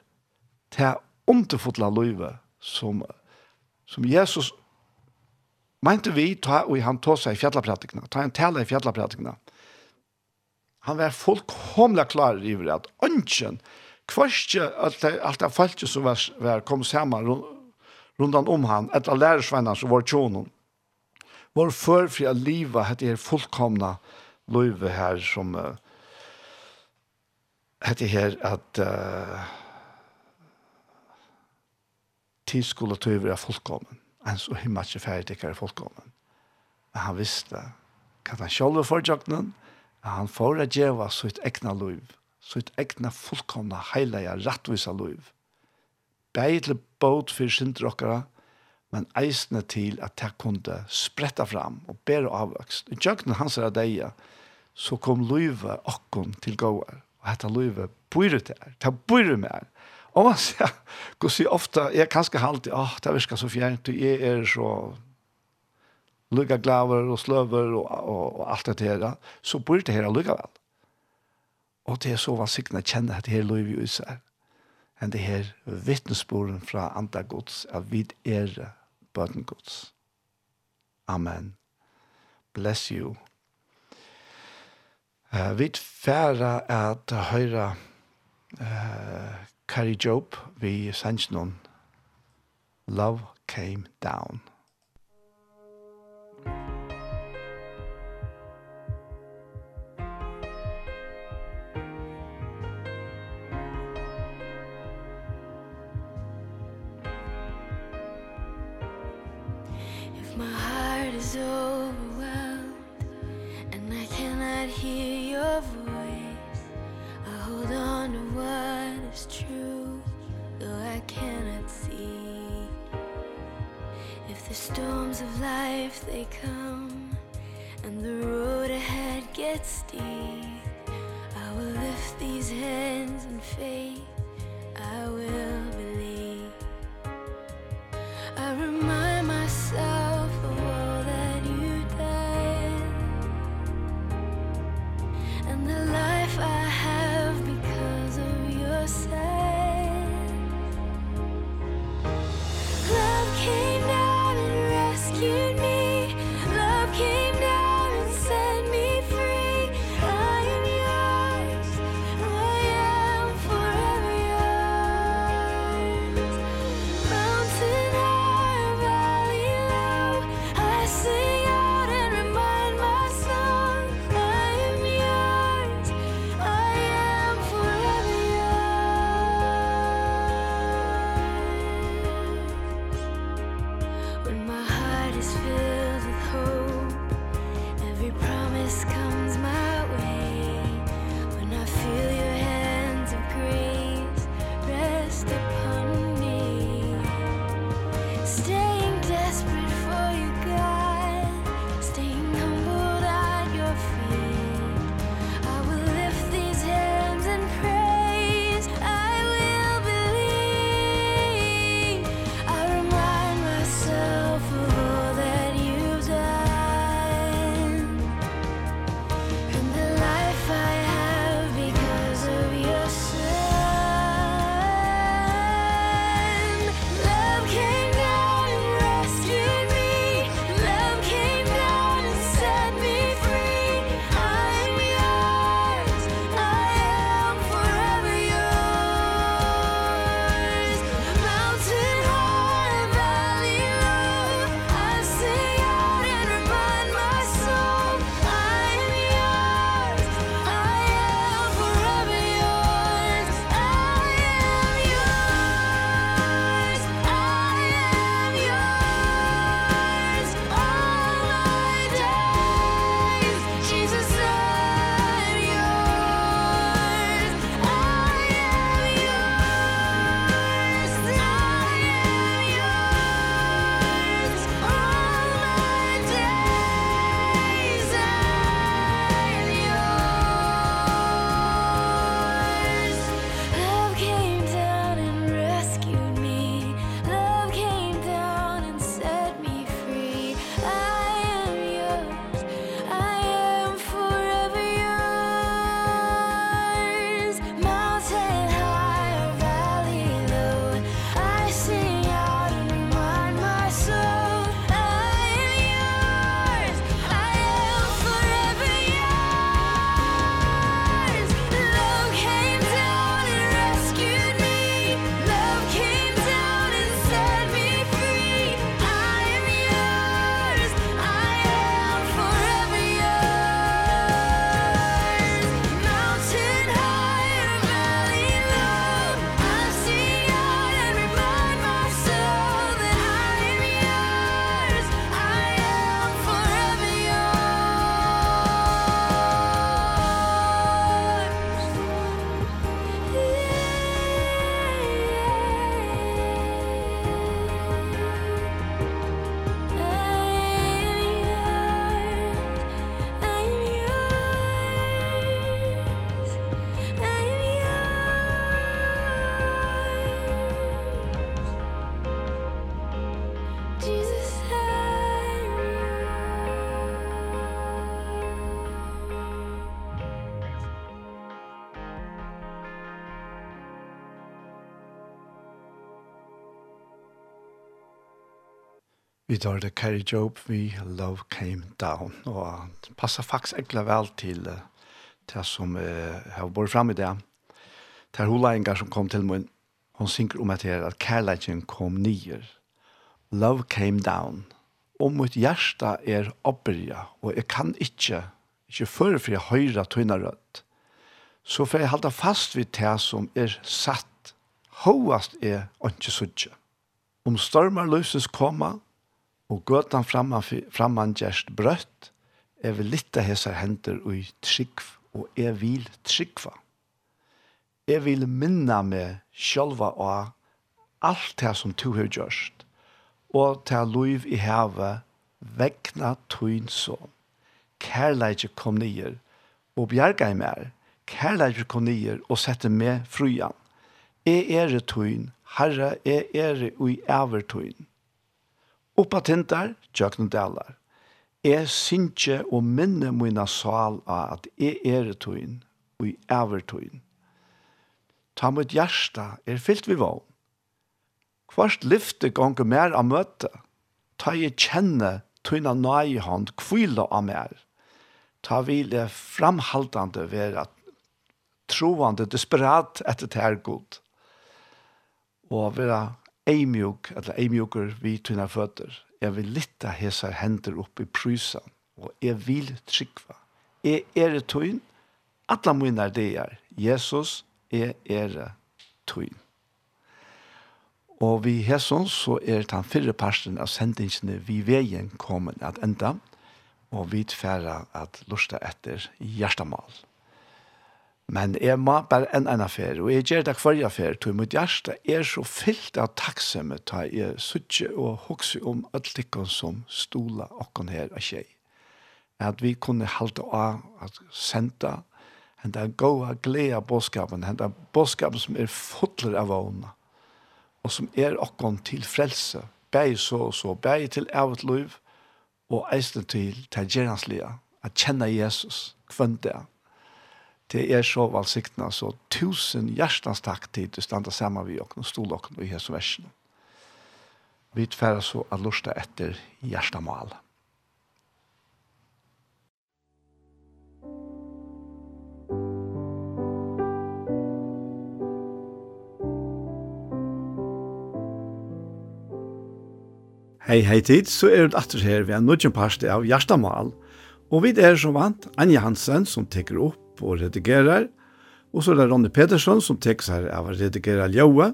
til underfotla løyve som, som Jesus mente vi ta og han tog seg i fjallapratikene, ta en tale i fjallapratikene. Han var fullkomlig klar i at ønsken, kvarskje alt det, alt det falske som var, var kom sammen rundt rundan om han, et av lærersvennan som var tjonen. Vår førfri av livet hette her fullkomna løyve her som uh, hette her at uh, tid skulle ta över fullkommen. Han så himmel ikke ferdig ikke er fullkommen. Men han visste kan han selv var själv at han får å gjøre sitt egna liv sitt egna fullkomna, heilige, rattvisa liv. Begge til bot for syndrokkere, men eisne til at det kunne spretta fram og bære avvøkst. I tjøkken hans er det, så kom løyve okken til gåer. Og hette løyve bøyre til her, Det bøyre med her. Og man sier, går sier ofte, jeg kan ikke halte, åh, det virker så fjernt, og jeg er så lukka glaver og sløver og, og, og alt det her, så bøyre det her lukka vel. Og det er så vansiktene kjenne at det her løyve i seg enn det her vittnesboren fra andre gods, at vi er bøten gods. Amen. Bless you. Uh, vi færa at høyra uh, Carrie Job vi sannsnån Love Came Down. Vi tar det Carrie Job, vi Love Came Down, og det passer faktisk egentlig vel til det som uh, har vært frem i det. Det er hola som kom til min, hun synker om at her at kærleikken kom nyer. Love Came Down. Og mitt hjärsta er oppbyrja, og jeg kan ikke, ikke før for jeg høyre tøyne rødt. Så får jeg holde fast vid det som er satt, hovast er ikke suttje. Om stormer løses kommer, og gøtan framman, framman gjerst brøtt, er vil lytte hese hender ui trygg, og jeg vil tryggva. Jeg vil minna meg sjølva av alt det som du har gjørst, og til liv i havet, vekna tøyn så. Kærleidje kom nyer, og bjerga i mer. Kærleidje kom nyer, og sette meg frujan. Jeg er tøyn, herre, jeg er ui avertøyn. Oppa tintar, tjøkken delar. Jeg synkje og minne mina sal av at jeg er tøyen og i er tøyen. Ta mitt hjärsta er fyllt vi vogn. Kvart lyfte gonger mer av møte. Ta jeg kjenne tøyna nøye hånd kvile av mer. Ta vil jeg framhaldande være troende, desperat etter det her god. Og være eimjuk, eller eimjuker vi tunna føtter. Jeg vil litta hese hender opp i prysan, og jeg vil trykva. Jeg er tøyn, atla mine er det er. Jesus, jeg er tøyn. Og vi hesson så er den fyrre parsten av sendingsene vi veien kommer at enda, og vi tfæra at lusta etter hjertemål. Men jeg må bare en annen affær, og jeg gjør det hver affær, tog mitt hjerte er så fyllt av takksomme, ta jeg suttje og hokse om alt det som stola okken her av tjej. At vi kunne halte av at senda henda den gode glede av bådskapen, hent bådskapen som er fotler av ånda, og som er okken til frelse, bæg så og så, bæg til av liv, og eisen til til gjernslige, at kjenne Jesus, kvendt det, Det er så valsiktene, så tusen hjertens takk til du standa sammen vi og stol og i hese versen. Vi tverre så at lusta etter hjertemålet. Hei, hei tid, så er det atter her vi en nødvendig parste av Gjerstamal, og vi er som vant Anja Hansen som teker opp og redigerer. Og så er det Ronny Pedersen som tek seg av å redigere Ljøve,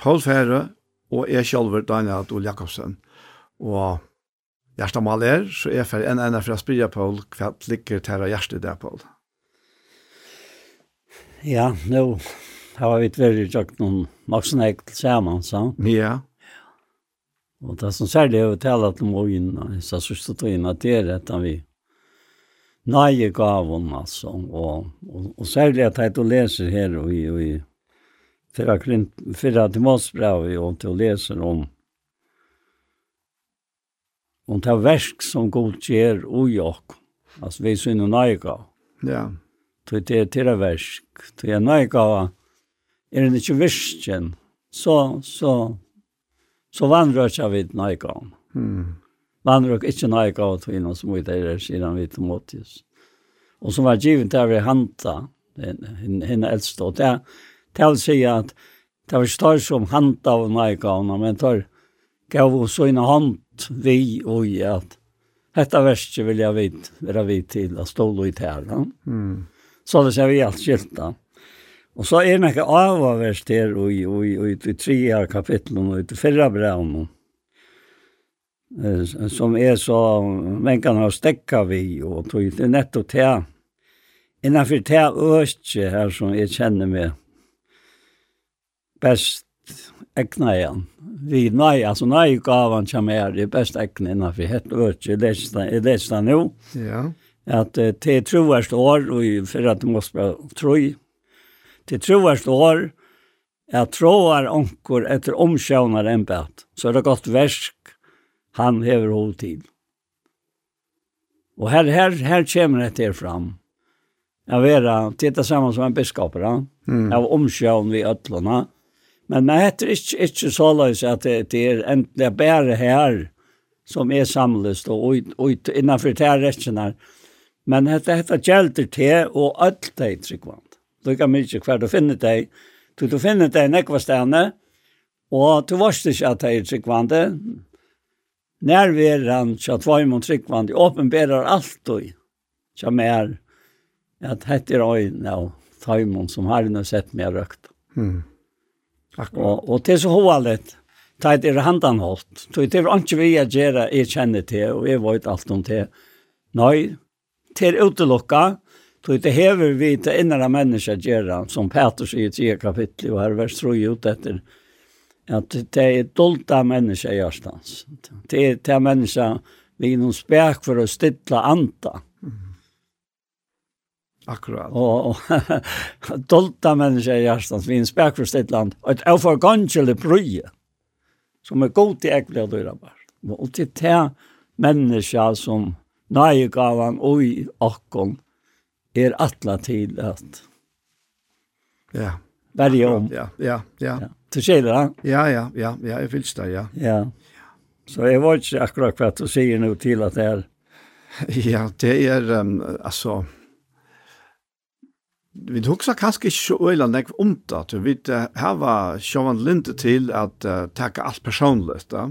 Paul Fære og jeg selv, Daniel Adol Jakobsen. Og hjertet mal er, så er jeg en ene fra Spria, Paul, hva ligger til å hjertet det, Paul? Ja, nå har vi vært gjort noen maksenegg til sammen, sant? Ja. Og det som særlig er å tale om øynene, så synes jeg at det er rett av vi. Ja nøye gaven, altså. Og, og, og særlig at jeg leser her og i, og i fyrra, krint, fyrra til Måsbrev og til å lese om om det versk som god gjør og jokk. Altså vi synes nøye gav. Ja. Så det er til det versk. Så jeg nøye gav er det ikke virsken, så, så, så vandrer jeg vidt nøye gav. Mm. Landrøk ikke nøye gav til innan som vi där siden vi til Måtius. Som var givet där vi hanta, henne äldste och det til å si att det var større som hanta av nøye gavna, men tar gav oss så innan hand vi och i att detta verset vill jag vite, vara vidt till att stå i tæra. Mm. Så det ser vi allt skilta. Og så er det noe avavverst her i, i, i, i, i tre kapitlen og i fyrra brevnen som er så man kan ha stekka vi og tog det er nettopp til innanfor til østje her som jeg kjenner meg best ekna igjen. Vi nei, altså nei gavan som er det best ekna innanfor helt østje, jeg leser det nå. Ja. At uh, til troverst år, og for at det måste være tro, til troverst år, at troar onkur etter omsjånar en bæt, så er det godt versk han hever hod til. Og her, her, her kommer det til fram. Jag vera, titta samman som en biskop, ja? mm. av omkjøn vi øtlene. Men det heter ikke, ikke så løs at det, det er enten bare her som er samlet og, og innenfor det her resten her. Men dette heter gjelder til, og alt det er tryggvand. Du kan mye hver du finner deg. Du, du finner deg nekva stedene, og du varst ikke at det er tryggvandet, nærveran tja tvaim og tryggvand, åpenberar alt og som mer at hett er øyn av taimon som har nu sett mer røkt. Mm. Akkurat. Og, og til så hovalet, ta et er handanholdt. Så det er ikke vi jeg gjør, jeg kjenner til, og jeg vet alt om det. Nei, til utelukka, så det hever vi til innere mennesker gjør, som Peter sier i 10 kapittel, og her vers 3 ut etter, at det er dolda mennesker i Ørstans. Det er, det er mennesker vi er noen spek for å stille anta. Mm. Akkurat. Og, og dolda mennesker i Ørstans, vi er noen spek for å stille anta. Og et er brye, som er god til ekkelig å dyra bare. Og til det er mennesker som nøyegavan og i akkon er atla til at ja. verje om. Ja, ja, ja. ja. Du sier det, Ja, ja, ja, ja, jeg fylls det, ja. Ja. Så jeg var ikke akkurat hva du sier nå til at det er... Ja, det er, um, altså... Vi husker kanskje ikke så øyla nek om det, du vet, her var Sjøvann Linde til at uh, takke alt personlig, da.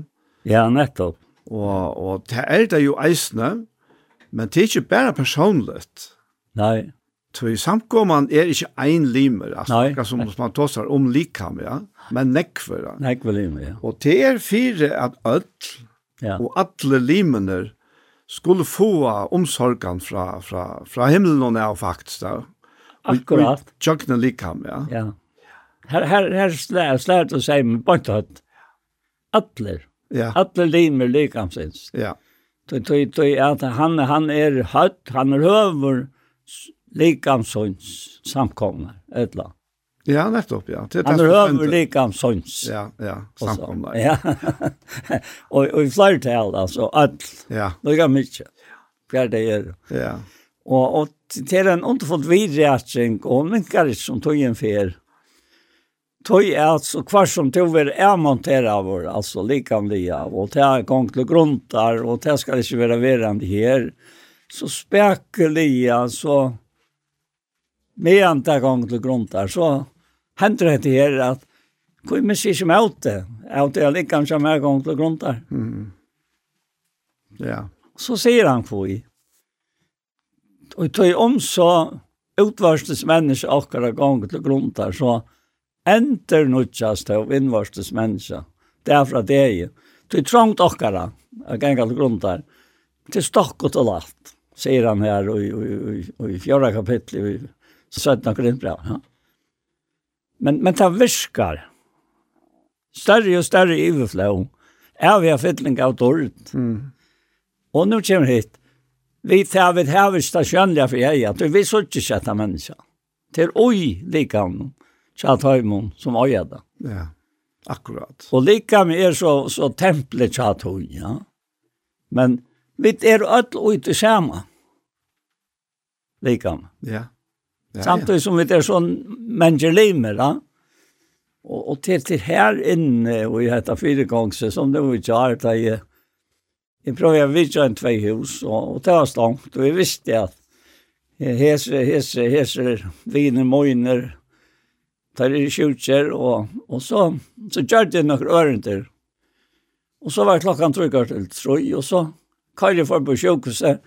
Ja, nettopp. Og, og det er det jo eisne, men det er ikke bare personlig. Nei. Tøy samkomman er ikkje ein limer, altså, Nei. som man tåsar om likam, ja, men nekver. Ja. Limer, ja. Og det er fire at öll, ja. og alle limener, skulle få omsorgan fra, fra, fra himmelen og nær faktisk, da. Akkurat. Og tjøkkene likam, ja. Ja. Her, her, her slær, slær til seg med at Atler. Ja. Atler limer likamsins. Ja. Tøy, tøy, tøy, at han, han er høtt, han er høver, likamsøns samkomna etla. Ja, nettopp, ja. Det Han røver likamsøns. Ja, ja, samkomna. Ja. og, og i flere tal, altså, alt. Ja. Nå kan mye. Hver det gjør. Ja. Og, og er en underfullt vidreatsing, og minkar ikke som tog en fer. Tøy er altså hver som tog er avmontera vår, altså likamlige, og det er gong til gruntar, og det skal ikke være verand her. Så spekulige, så med andre gang til där så hender det her at hvor mye sier som er ute, er ute jeg liker kanskje mer gang til grunnen Mm. Ja. Så sier han hvor i. Og tog om så utvarstes menneske akkurat gang til där så enter nødjas til å innvarstes menneske. Det er fra det jeg. Det er trangt akkurat, av kan ikke grunn der, til stokk og til alt, sier han her i, i, i, i fjorda kapitlet i 17 Korintbrev. Ja. Men, men det virkar. Større og større iverflå. Er vi har fytling av dårlig. Mm. Og nå kommer vi hit. Vi tar vid havet stasjonlige for jeg, at vi så ikke kjette mennesker. Til oi likhavn, kjatt høymon, som øya da. Ja, akkurat. Og likhavn er så, så tempelet kjatt høy, ja. Men vi er ødel ute sammen. Likhavn. Ja. Ja, Samtidig som vi er sånn mennesker limer, da. Og, og til, til her inne, og jeg heter Fyrekongse, som det var ikke her, da jeg, jeg prøver å vidtja en tvei hus, og, og det var stangt, og jeg visste at hese, hese, hese, viner, møyner, tar i skjutser, og, og så, så gjør det noen ørenter. Og så var klokkan trykker til trøy, og så kallet for på sjukhuset,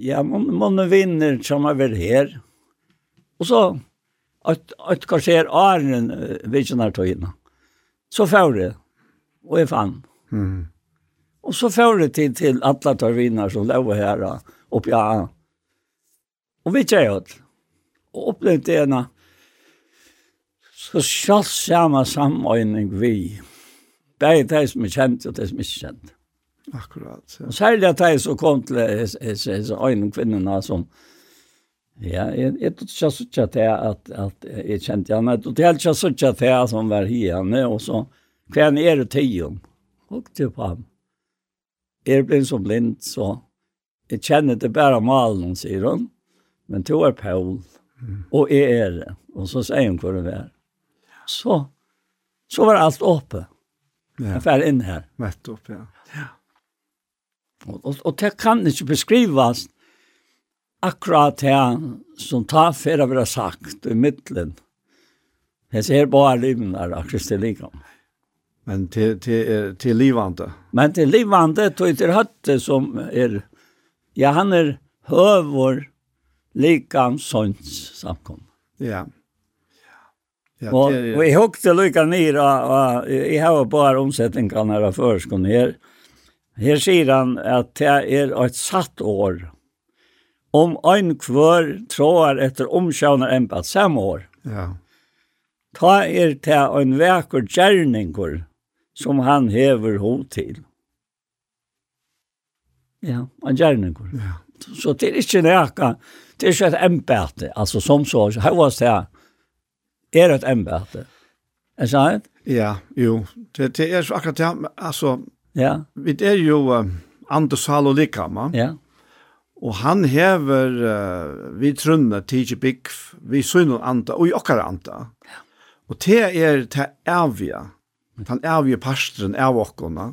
ja, man, man vinner som er vel her. Og så, at, at hva skjer Arjen, vidtjen her togene. Så får det, og jeg fann. Mm. Og så får det til, til alle togene som lever her, oppe ja. Og vi kjer det. Og opplevde det ene, så skjalt samme samordning vi. Det er det som er kjent, og det som er ikke kjent. Mm. Akkurat. Ja. Og særlig at jeg så kom til disse øyne kvinnerne som, ja, jeg, jeg tror ikke jeg ikke at jeg, at, at jeg kjente henne, jeg tror ikke jeg ikke at jeg som var henne, og så, hva er det tiden? Og til på ham. Jeg ble så blind, så jeg kjenner det bare malen, sier hun, men to er Paul, og jeg er det. Og så sier hun hvor det er. Så, så var alt oppe. Ja. Jeg fer inn her. Nettopp, ja. Ja. Og, og, og det kan ikke beskrivas akkurat det som tar for å være sagt i midtelen. Jeg ser bare livnar av Kristi Likam. Men til, til, til livande? Men til livande, tog til høtte som er, ja, han er høver Likam sønns samkom. Ja. Ja, og, og jeg hukte lykka nir, og, og jeg har bare omsetningene her før, skulle her, Her sier han at det er et satt år. Om ein kvør tråar etter omkjønner enn på samme år. Ja. Ta er det en vekker gjerninger som han hever ho til. Ja, en gjerninger. Ja. Så det er ikke nekka, det er ikke et embete, altså som så, her var det er et embete. Er det sant? Ja, jo. Det, det er akkurat det, altså, Ja. Vi er jo uh, Anders Halo Likama. Ja. Og han hever uh, vi trunne tidsi bygg, vi sunn anta, og i okkara anta. Ja. Og te er te avia, han avia pastren av okkona,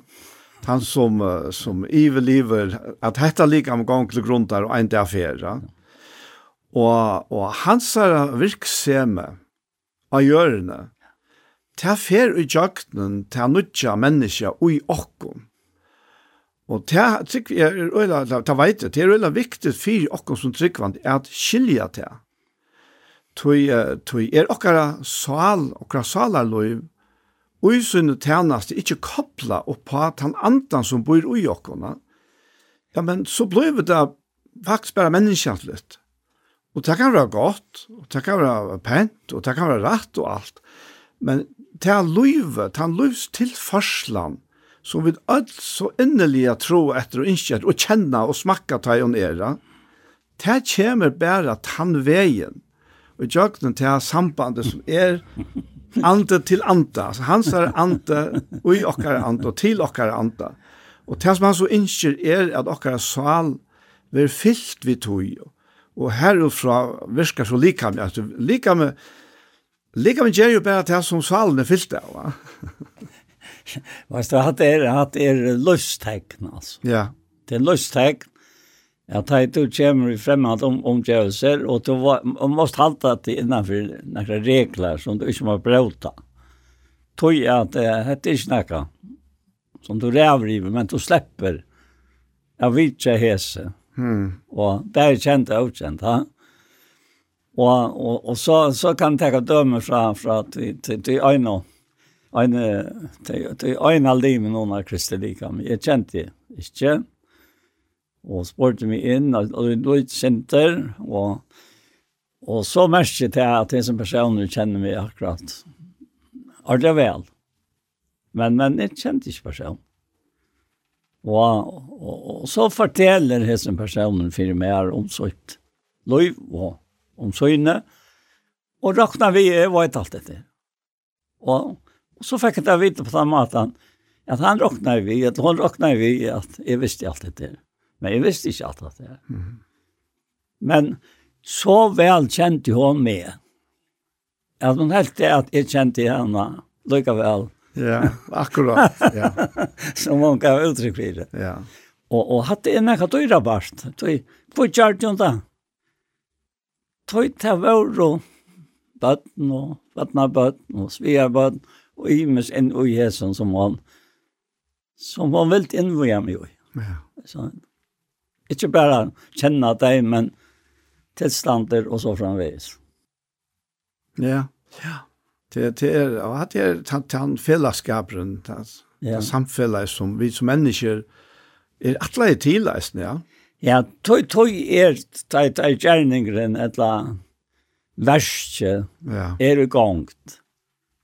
han som, uh, som iverliver, at hetta likam gong til grundar og ein til affæra. Og, og hans er virksame av hjørne, ta fer i jakten ta nutja menneska ui okkom. Og ta, trygg, er, øyla, ta veit det, det er øyla viktig for okkom som tryggvand er at skilja ta. Tui, tui er okkara sal, okkara salarløy, ui sunne tærnast ikkje kopla oppa tan andan som bor ui okkona. Ja, men så blir det faktisk bare menneskjantlitt. Og det kan være godt, og det kan være pent, og det kan være rett og alt. Men ta løyve, ta løyvs til farslan, som vi alt så innerlig tro etter og innskjert, og kjenne og smakka ta og nera, ta kjemer bare tann veien, og jøgnen ta sambandet som er ante til anta, altså hans er ante, ui okkar anta, og til okkar ante. Og det som han så innskjer er at okkar sal vil fyllt vi tog, og herufra virkar så lika med, altså lika med Lika med ger ju bara det som salen är fyllt av, va? Vad det att är att är lusttecken alltså. Ja. Det är lusttecken. Jag tar ut och kommer i främmande om omgörelser och då måste halta det innanför några regler som du inte må bråta. Tog att det heter inte snacka som du räver i men du släpper jag vet inte hese. Mm. Och det är känt och okänt. Ha? Och og, og så så kan ta dömer fra fra til, till till øyne. Øyne, till til øyne aldrig med noen av Kristi lika. Jag kände inte. Och meg mig in og det var senter. och och så märkte jag att det som personer känner meg akkurat. Är det väl? Men men jeg kände ikke personen. Og, og, og så forteller hessen personen for meg om sitt liv og om søgne, og råkna vi er veit alt dette. Og, og så fikk jeg vite på den maten, at han råkna vi, at hun råkna vi, at jeg visste alt dette. Men jeg visste ikke alt dette. Mm. Men så vel kjente hun meg, at hun helt det at jeg kjente henne, lykka vel. Ja, akkurat, ja. Som hun gav uttrykk for det. Ja. Og, og hatt det enn jeg hatt øyre bart, tog, hvor kjørte hun da? Ja tog vår og bøtten og bøtten og svearbøtten og imes inn og jesen som han som han vilt innvoja meg i. Ja. Så, ikke bare kjenne deg, men tilstander og så framvis. Ja, ja. Det, det er, og at det er den fellesskapen, det, ja. det samfellet som vi som mennesker er atleie tilleisende, ja. Ja, tøy tøy er tøy tøy gjerningren etla verste ja. er i gang.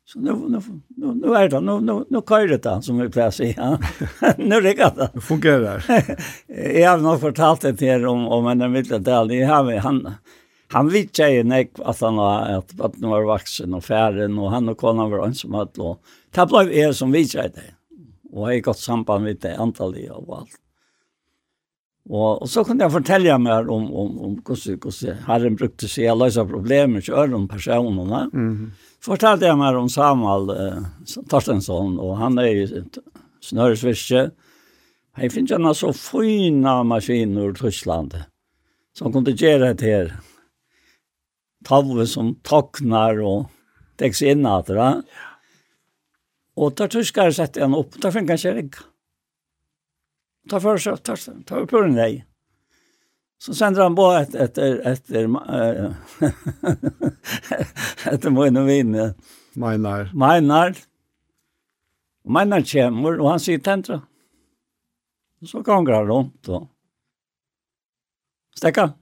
Så nu nu nu nu er det nu nu nu kör det som vi plasi ja. nu rikker det. Nu fungerer det. jag har nok fortalt det till om om en mitteldel. Jeg har han han vet ju nek at han var, at, at han var vaksen og færen, og han og kona var ensam att. Det ble jeg som vet ikke det. Och har gått samband med det antallet og alt. Og, og så kunne jeg fortelle mer om, om, om hvordan, hvordan Herren brukte seg å løse problemer til øre om personene. Mm -hmm. Fortalte jeg mer om Samuel eh, Torstensson, og han er i snøresvirke. Jeg finner ikke så fina maskiner i Tyskland som kunne gjøre det her. Tavle som toknar og tekst inn at det. Og der tyskere setter han opp, der finner han ikke ta för sig ta ta upp den där. Så sänder han bara ett ett ett ett mån vinna. Meinar. Meinar. Meinar kommer och han sier tentra. Så ganger han rundt og stekka.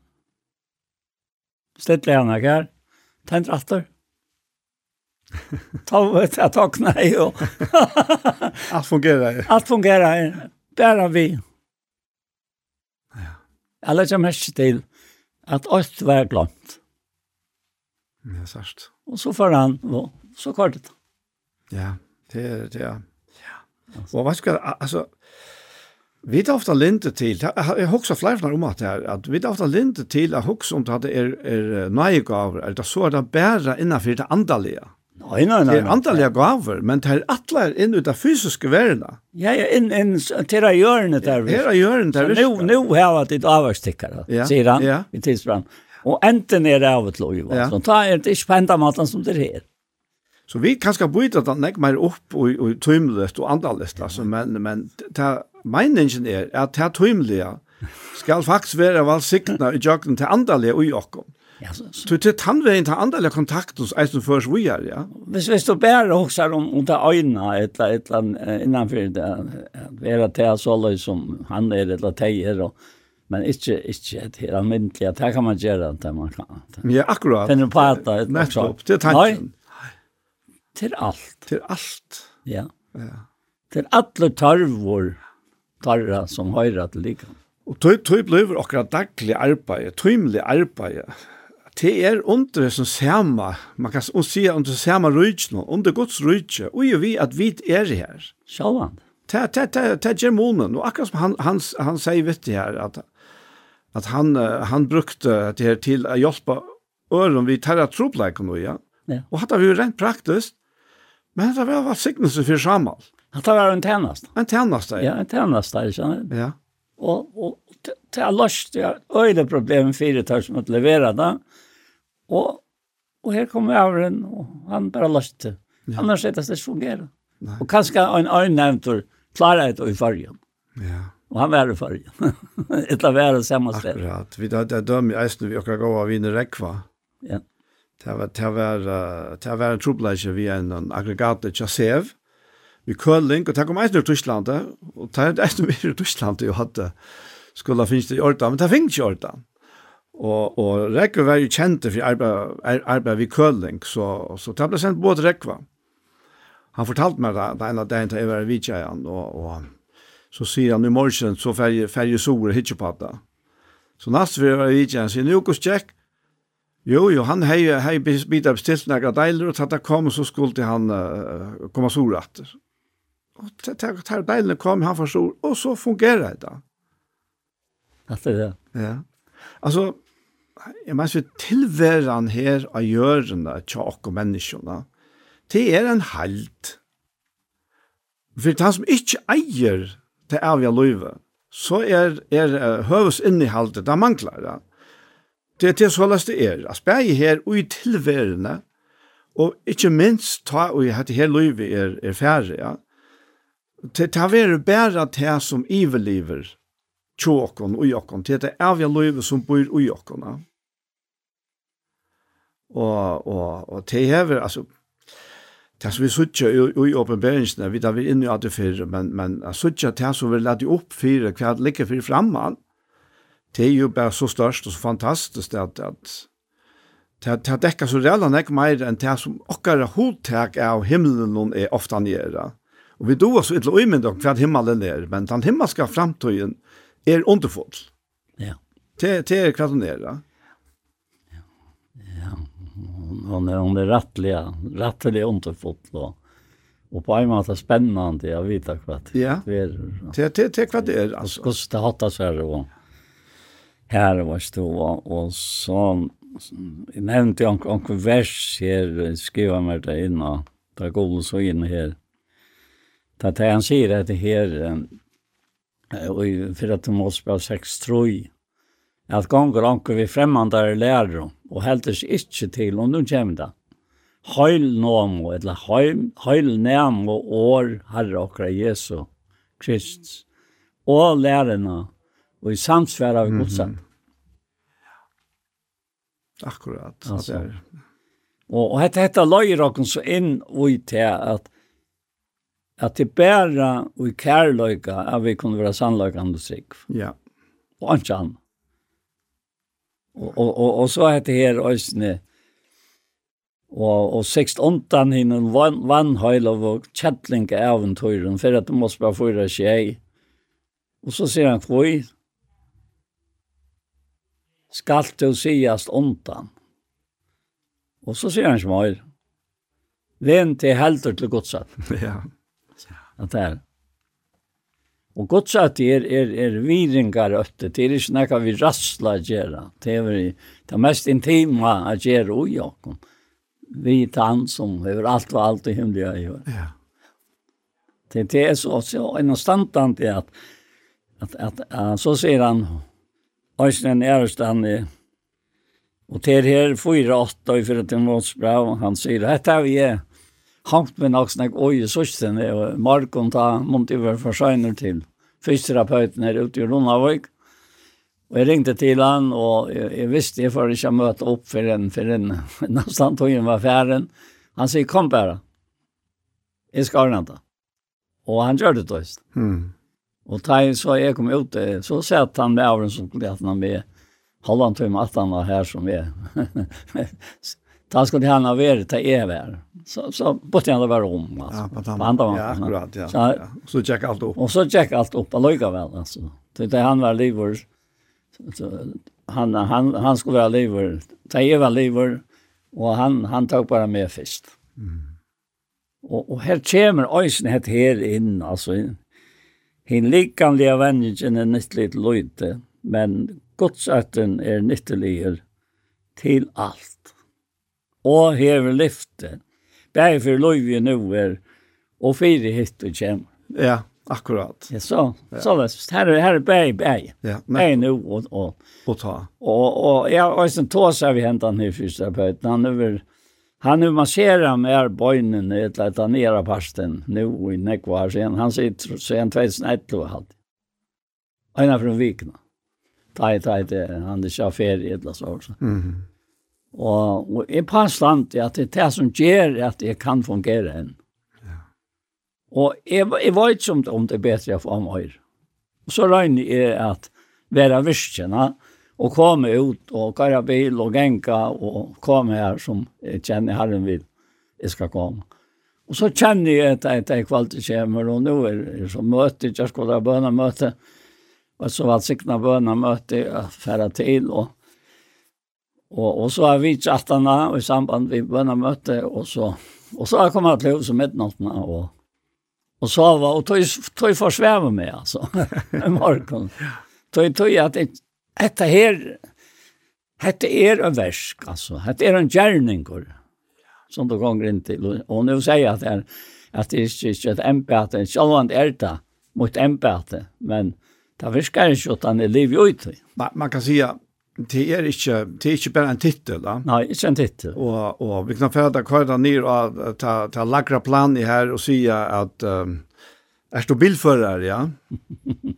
Stettler han ikke her. Tentra atter. Ta vet jeg takk nei. Allt fungerar. Alt fungerer. Bare vi. Ja. Jeg lette mest til at alt var glemt. Ja, sørst. Og så får han, og så kvar det. Ja, det er det, ja. ja. Og hva skal, altså, vi tar ofte linte til, jeg husker flere fra om at det her, at vi tar ofte linte til at husker om at det er, er nøye gaver, eller så er det bare innenfor det andalige. Ja Nei, nei, nei. Det er antalliga gaver, men det er atler inn ut av fysiske verden. Ja, ja, inn, inn til å gjøre det der. Til av hjørnet der. Så nu, nu har jeg ditt avværstikkere, ja, sier han ja. i tidsbrann. Og enten er det av et lov, ja. så ta er det ikke på enda maten som det er. Så vi kan skal byta det nek mer opp og, og tøymløst og andalest, altså, men, men ta, meningen er at det tøymlige skal faktisk være valsikna i jøkken til andalje og i. Ja, så, så. det är tandvägen till andra kontakt hos eisen først vi er, ja. Hvis, hvis du bare också om om det under et eller annet innenfor det att vara til så løy som han är eller tejer og, men ikke, ikke et helt allmäntligt det kan man gjøre det man kan. Ja, akkurat. Finner Den prata ett nettopp, Det er tanken. Til alt, Til alt. Ja. Ja. Til alle tarvor tarra som høyre til likan. Og tøy tøy blir akkurat daglig arbeid, tøymelig arbeid, det er under som sama, man kan si under sama rujtjen, under Guds rujtje, og jo vi at vi er her. Sjalvan. Det er germonen, og akkurat som han, han, han sier vitt det her, at, at han, han brukte det her til å hjelpe øren vi tar av tropleikken, ja. ja. og hatt vi jo rent praktisk, men det var signelse for samal. Han tar være en tjennast. En tjennast, ja. Ja, en tjennast, ikke sant? Ja. Og, og til jeg løst, jeg har øyne problemen fire tar som å levere det, Og, og her kom Javren, og han bare løste. Ja. Annars er det ikke fungerer. Og kanskje en øynevntor klarer det i fargen. Ja. Og han var i fargen. Et av være samme sted. Akkurat. Vi hadde døm i eisen vi akkurat gå av vinne rekva. Ja. Det var, det var, det var en trobleisje vi en aggregat til Chasev. Vi køling, og det kom eisen i Tyskland. Og det er eisen vi i Tyskland jo hadde skulle finnes det i orda, men det finnes ikke i orda. Og, og Rekva var jo kjente for arbeid, arbeid vid Køling, så, så det ble sendt både Rekva. Han fortalte meg det, det ene dagen til jeg var i Vidtjeien, og, og så sier han i morgen, så færger færge sore hitje på det. Så nast vi var i Vidtjeien, sier han, jo, Nukos Jack, jo, jo, han hei, hei bitt av bestilt nægra deiler, og tatt kom, så skulle han uh, komme sore etter. Og tatt her deilene kom, han var sore, og så fungerer det da. Etter det? Ja. Altså, jeg mener vi tilværen her av gjørende tjokk og menneskene, det er en halt. For han som ikke eier det avgjør løyve, så er, er høves innehaltet, det mangler det. Det er til såles det er. Jeg spør her og i tilværende, og ikke minst ta og i dette her løyve er, er færre, ja. Det tar være bare det som iveliver tjåkon og jokkon, det er vi løyve som bor i jokkona. Ja Og, og, og det hever, altså, det som vi sutja i, i åpenberingsene, vi tar vi inn i at det fyrre, men, men sutja det som vi lade opp fyrre, hva det ligger fyrir framman, det er jo bare så størst og så fantastisk at, at det, det dekker så reella nek mer enn det som okkara hodtak av himmelen er ofta nere. Og vi doa så ytla uimend om hva himmelen er, men den himmelska framtøyen er underfull. Ja. Det, det er hva den er hon är hon är rättliga rättliga underfot då. Och på en måte spännande jag vet inte vad det är. Ja. Det det vad det är alltså. Kosta hatta så här och här var stå och så jag nämnde jag en vers här skriva med det inne. Där går så in här. Det han säger att det här och för att det måste vara sex troj at gonger anker vi fremmandare lærer og heldes ikkje til om de kommer det. Heil nomo, eller heil, heil nemo år Herre okra Jesu Krist, og lærerna og i samsvær av godsatt. Mm -hmm. Akkurat. Altså. Er. Og, og dette løyer okken så inn ui til at at det bæra og i kærløyga at vi kunne være sannløyga andre trygg. Ja. Og ikke annet. Och och og och så heter her ösne och och sekst ontan hin vann vann höll av chatlinga äventyren för att de måste bara få det. Och så ser han hvor skal du siast ontan. Och så ser han smil. Vem till helter till godsatt. ja. Ja. Det här. Og godt sagt er, er, er viringar øtte, det er ikke nekka vi rassla gjerra, det er det mest intima a gjerra ui okkom. Vi tann som hever alt og alt i himmelige i hver. Ja. Det, det er så, så en standant er at, at, at, at, så sier han, Øystein Ærestein er, og til her 4-8 i 4 til Måtsbrav, han sier, hette er vi er, hangt med nok snakk oi søsten og Markon ta mont over for sjener til fysioterapeuten her ute i Rundavik. Og jeg ringte til han, og jeg, jeg visste jeg får ikke møte opp for en, for en, nesten tog han var færen. Han sier, kom bare. Jeg skal ordne det. Og han gjør det tøyst. Mm. Og da så jeg kom ut, så sett han med avren som skulle hatt han med halvann tøyme at han var her som er. da skulle han ha vært til jeg være så så bortan det var om alltså. Ja, på andra. Ja, akkurat, ja. Så, ja. så check allt upp. Och så check allt upp alliga väl alltså. Det det han var lever så han han han skulle vara lever. Ta Eva lever och han han tog bara med först. Mm. Och och här kommer isen het här in alltså hin likanliga vänjen en nytt litet lojte men godsarten är nyttelig till allt. Och hever lyftet Bare for løyve nå er, og fire hytt og kjem. Ja, akkurat. Ja, så, så det, her er, her er bæg, bæg. Ja, bare nu og, og, og ta. Og, og ja, og sen tås har vi hentet han her fysioterapeuten. Han er vel, han er masserer med bøynen i et eller annet nere parsten, nå i nekva her sen. Han sitter sen 2011 og halvt. Einar fra Vikna. Tai, tai, tai, han er sjåfer i et eller annet. Mm -hmm. Og, og jeg påstand at det er det som gjør at jeg kan fungere enn. Og jeg, jeg var ikke om det, om det er bedre for meg. Og så regner jeg at være virkjene og komme ut og kjøre bil og genka og komme her som jeg kjenner herren vil jeg skal komme. Og så kjenner jeg at det er kvalitet kommer, og nå er det så møte, jeg skulle ha bønnemøte, og så var det sikkert bønnemøte jeg færre til, og Og, og så har vi chattene i samband med bønnemøte, og så, og så har jeg kommet til hos midnatten, og, og så var, og tog, tog forsveve med, altså, i morgen. Tog, tog at det, dette her, dette er en versk, altså, dette er en gjerninger, som du ganger inn til, og nå sier jeg at det er, at det er ikke et embete, selv er det mot embete, men det virker ikke at han er liv i ut. Man, man kan si at det er ikke, det er ikke bare en titel, da. Nei, ikke en titel. Og, og vi kan fære kvarda ned og ta, ta lagra plan i her og sige at um, er du bilfører, ja?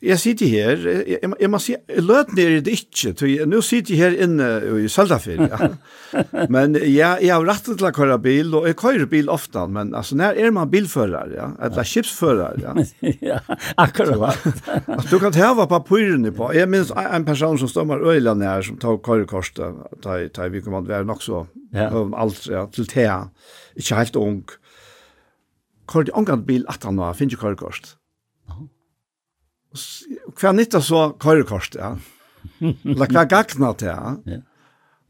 Jeg sitter her, jeg, jeg, jeg må si, løten er det ikke, jeg, nå sitter jeg her inne i Søldafer, ja. men jeg, jeg har rett til å køre bil, og jeg kører bil ofte, men altså, når er man bilfører, ja, eller skipsfører, ja. ja, akkurat. Så, altså, du kan heve papurene på, jeg minns en person som stemmer øyland her, som tar kørekorset, da vi kommer til å være nok så, ja. alt, ja, til Thea, ikke helt ung. Kører de omgang bil 18 år, finner ikke kørekorset hva nytta så kørekort, ja. Eller hva gagna til, ja.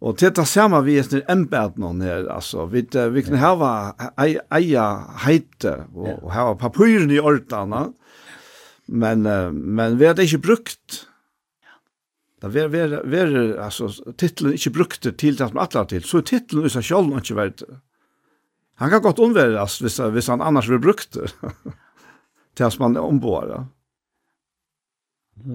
Og til det samme vi er snill embed noen her, altså. Vi, vi kan hava eia heite og, ja. og hava papiren i ordene, men, men vi hadde ikke brukt. Da vi er, vi er, altså, titlen ikke brukt til det som atler til, så er titlen i seg selv ikke vært. Han kan godt omværes hvis, hvis han annars vil brukt det, til man han ombåret. Ja.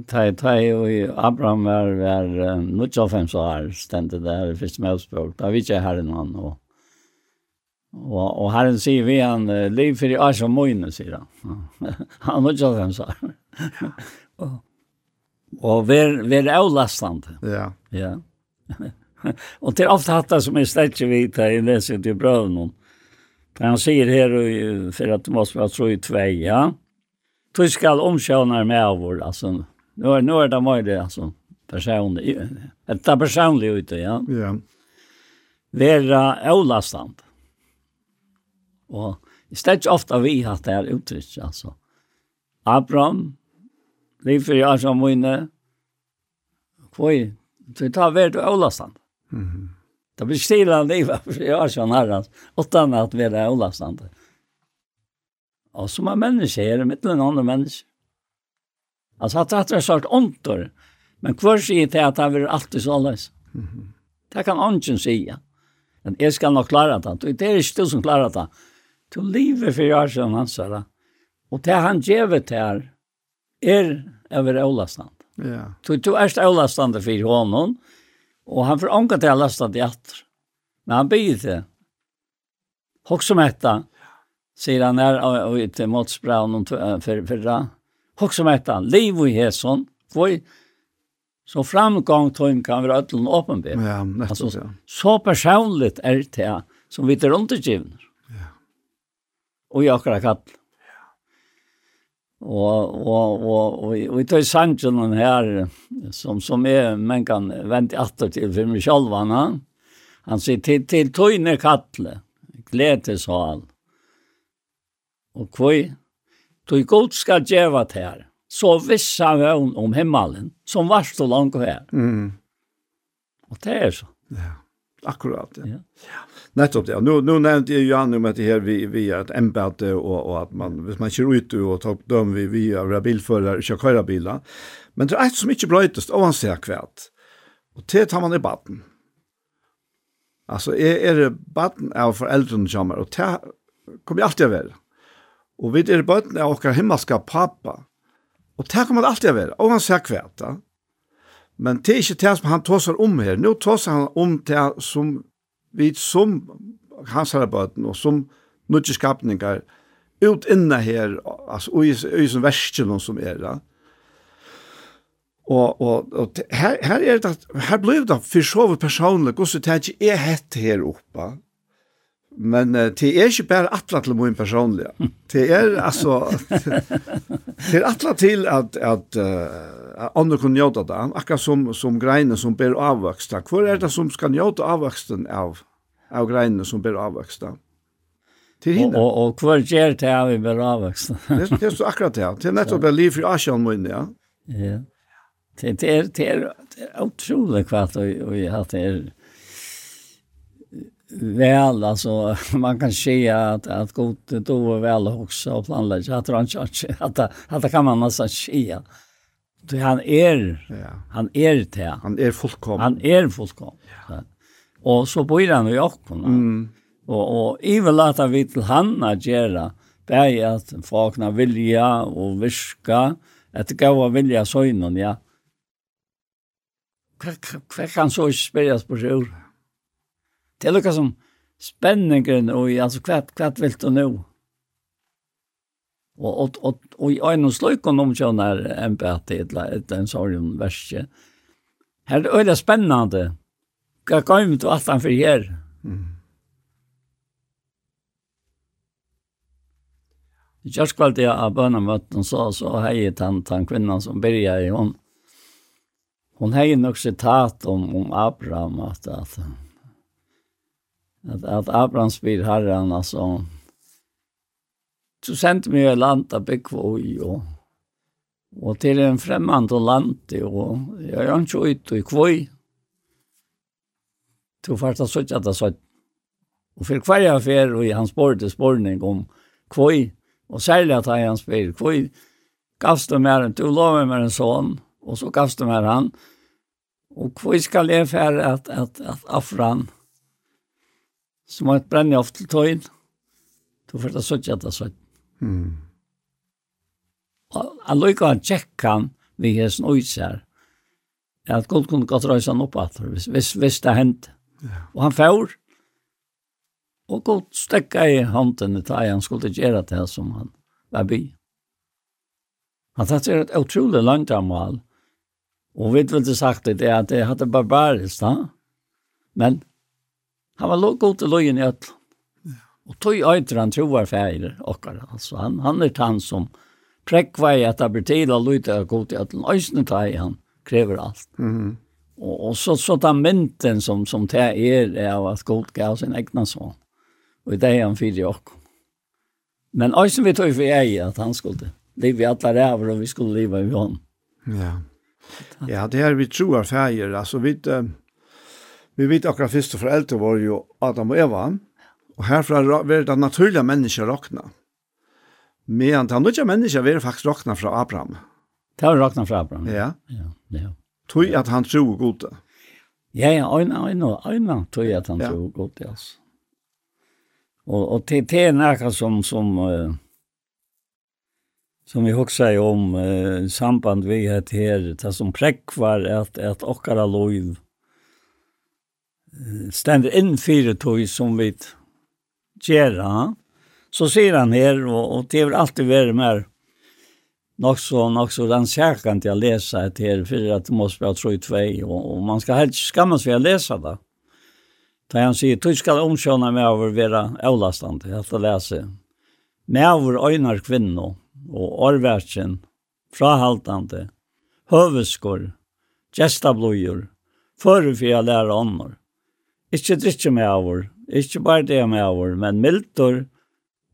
Tai Tai og Abraham var, var nødt av fem så her, stendte der i første medspråk. Da vet jeg herren han, og, og, og herren sier vi han, liv for i år Moine, sier han. han nødt av fem så og, og ver, ver avlastande. Ja. Ja. og til ofte hatt det som er slett ikke vet, jeg leser til brøvene. Han sier her, for at du måste være tro i tvei, ja. Du skal omkjønne med vår, altså, Nu är, nu är det mer det alltså. Personligt. Ett personligt ute, ja. Ja. Vera avlastant. Och det ställs ofta vi har det här uttryck, alltså. Abraham, liv för jag som vinner. Kvoj, du tar vi det avlastant. Mm. Det blir stila liv för jag som herrans. Utan att vi är avlastant. Och som en människa är det mitt en annen människa. Alltså att det är sort ontor. Men kvar sig det att han vill alltid så alls. Det kan ungen säga. Men jag ska nog klara det. Det är inte du som klarar det. Du lever för jag som han sa Och det han ger det här är över Ålastand. Ja. Du, du är Ålastand för honom. Och han får ånka till Ålastand i att. Men han byr det. Hock som detta. Sedan när och, och, och till Motsbraun och förra. Hoks om etter liv i hæson, for så framgång tøym kan være ødelen åpenbær. Ja, nettopp, altså, ja. Så personligt er det som vi er undergivner. Ja. Og i akkurat kall. Ja. Og, og, og, og, og i tøy sannsjonen her, som, som er, men kan vente atter til for meg selv, han, han sier, til, til tøyne kattle, gledes og. Og kvøy, Då god skal djeva til her, Så vissa vi om himmelen som var så langt her. Mm. Och det er så. Ja. Akkurat, ja. ja. Nettopp det. Nu, nu nevnte jeg ju han om at det här vi, vi er et ämbete och, och att man, hvis man kör ut och tar dem vi, vi är bilförare och kör bilar. Men det är et som ikke brøytes, og han ser säkerhet. Och det tar man i batten. Alltså är, är det batten av som kommer och det kommer alltid att vara. Og vi er bøtten av okker himmelska pappa. Og det kommer alltid å være, og han ser kvært da. Men det er ikke det som han tåser om her. Nå tåser han om det som vi som hans herre bøtten, og som nødvendig skapningar, ut inne her, altså, og i, i som versen som er da. Og, og, og her, her, er det, her blir det for så vidt personlig, hvordan det ikke er hett her oppe. Men uh, det er ikke bare atla til min personlige. Det er altså... det er atla til at, at uh, andre kunne gjøre det, akkurat som, som greiene som ber avvokst. Hvor er det som skal gjøre avvoksten av, av greiene som ber avvokst? Til henne. Og, og, og hvor gjør det av vi ber avvokst? det, det er så akkurat det. Det er nettopp et liv i Asien min, ja. Ja. Det, det, er, det, er, det er utrolig kvart og, og jeg har det er väl alltså man kan se att att god då är väl också och planlägga att han att att det kan man nästan se. Det han är ja. han är det. Han är fullkomlig. Han är fullkomlig. Ja. Och så bor han i Jokkon. Mm. Och och överlåta vi till han att göra bäge att vakna vilja och viska att gå och vilja så innan ja. Kvar kan så spelas på sjön. Det er lukka som spenningen og altså hva, hva vilt du nå. Og og og, og i ein sløkon om kjønar MPT eller et en sorgen verske. Her er øyla spennende. Hva kan vi til alt han for her? Mm. I kjørskvalget jeg av bønnemøtten så, så heier han den kvinnan som byrja i hon. Hon heier nok sitat om, om Abraham at, at, at at, att Abraham spyr herren, altså, Så sendte mig ett land att bygga i Og til till en främmande land och Jeg är ikke ut i kvoj. Så fast jag såg at det såg. Og for hver jeg fer, og han spårade spørning om kvoj. og særlig at han spyr kvoj. Gavst du mer en, du lover mer en sånn, og så gavst du mer han. Og kvoj skal jeg fer at, at, at, att affran som var et brenne av til tøyen, to fyrir det søtja det søtja. Mm. Og han lykker han tjekke han vi har hesten her, at Gud kunne gått røysa han opp at hvis, hvis, hvis det hendte. Ja. Og han fjord, og Gud stekka i hånden i ei han skulle gjøre det som han var by. Han tatt seg et utrolig langt av mål, og vi ville sagt det at det hadde barbarisk, da. men Han var god til løyen i öll. Og tog øyter han troar feir okkar. Altså, han, han er han som prekva i at det blir tid å løyte er god til öll. Øysene tar i han, krever alt. Mm. Og, og så, så den mynten som, som det er, er av at god gav sin egna son. Og i det er han fyrir okk. Men øysen vi tog for jeg at han skulle leve i alle ræver, og vi skulle leve i hånd. Ja. Ja, det er vi tror feir, Altså, vi... Uh Vi vet akkurat første foreldre var jo Adam og Eva, og herfra var det naturlige mennesker råkna. Men det naturlige mennesker var faktisk råkna fra Abraham. Det var råkna fra Abraham? Ja. ja, ja. Tog at han tror god det. Ja, ja, øyne, øyne, øyne tog at han ja. tror god det, altså. Og, og til, til er noe som, som, uh, som vi husker om uh, samband vi har her, det som prekvar at, at okkara lov, stender in fire tog som vi gärna. Så ser han her, och, og det vil alltid være mer nok så nok så den kärkan till att läsa ett här för att det måste vara tro i två och, og man ska helt skammas för att läsa det. Da han säger du skal omkjønne med over være avlastende, avlastande att läsa. Med over ögnar kvinnor och årverken, frahaltande høveskår, gestabløyer, för för att lære annor. Ikke drikke med over, ikke bare det med over, men mildur,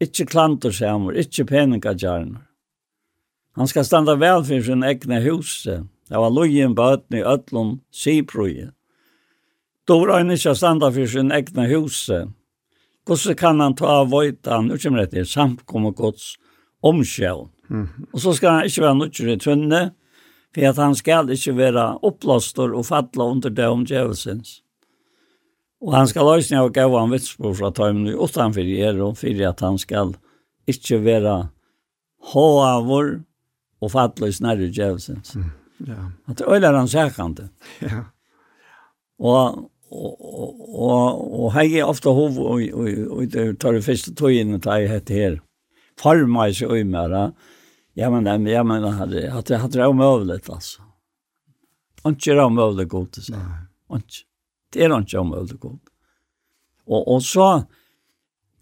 ikke klantor seg over, ikke peningagjarner. Han skal standa vel for sin egne huse, det var lojen på øtten i øtlun Då var han ikke standa for sin egne huse, hvordan kan han ta av vøytan, utkjem kommer det til og gods, omskjøvn. Mm. Og så skal han ikke være nødvendig tønne, for at han skal ikke være opplåster og fatle under det omgjøvelsens. Og han skal løsne av gav han vitsbord fra tøymen utenfor er, og for at han skal ikke være håavur og fatle i snarre djevsens. Mm, ja. At det øyler han sækande. Ja. Og, og, og, og hei er ofte hov og, og, og, det tar det første tøyene til jeg hette her. Farma i seg øymere. Ja, men, ja, men, hadde hadde hadde det er omøvlet, altså. Ikke er omøvlet godt, så. Nei. Ikke. Det er ikke om øldekod. Og, og så,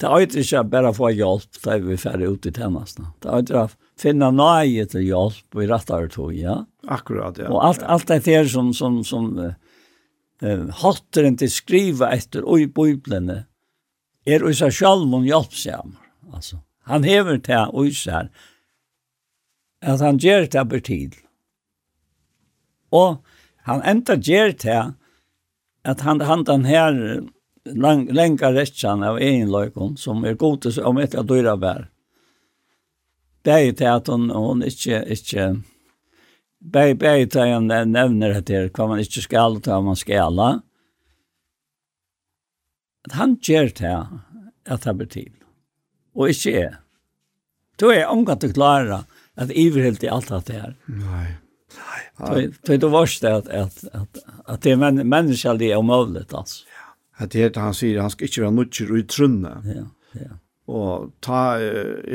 det er ikke bare få hjelp da vi er ferdig ut i tjenestene. Det er ikke å finne nøye til hjelp i rettere tog, ja. Akkurat, ja. Og alt, alt det her som, som, som uh, hatteren til skriva etter og i biblene, er i seg selv om hjelpsjammer. Altså, han hever til og i seg at han gjør det på tid. Og han enda gjør det at han, han den her lang, lenga rettjan av egenløykon, som er god til om ikke dyra bær. Det er til at hun, hun ikke, ikke Bei bei han nevner det her, hva man ikke skal og hva man skal. At han gjør det at det blir til. Og ikke er. Du er omgått å klare at iverhelt i alt det her. Nei. Det det var det att att att att det men människan det är omöjligt alltså. Att det han säger han ska inte vara nutcher i trunna. Ja, ja. Och ta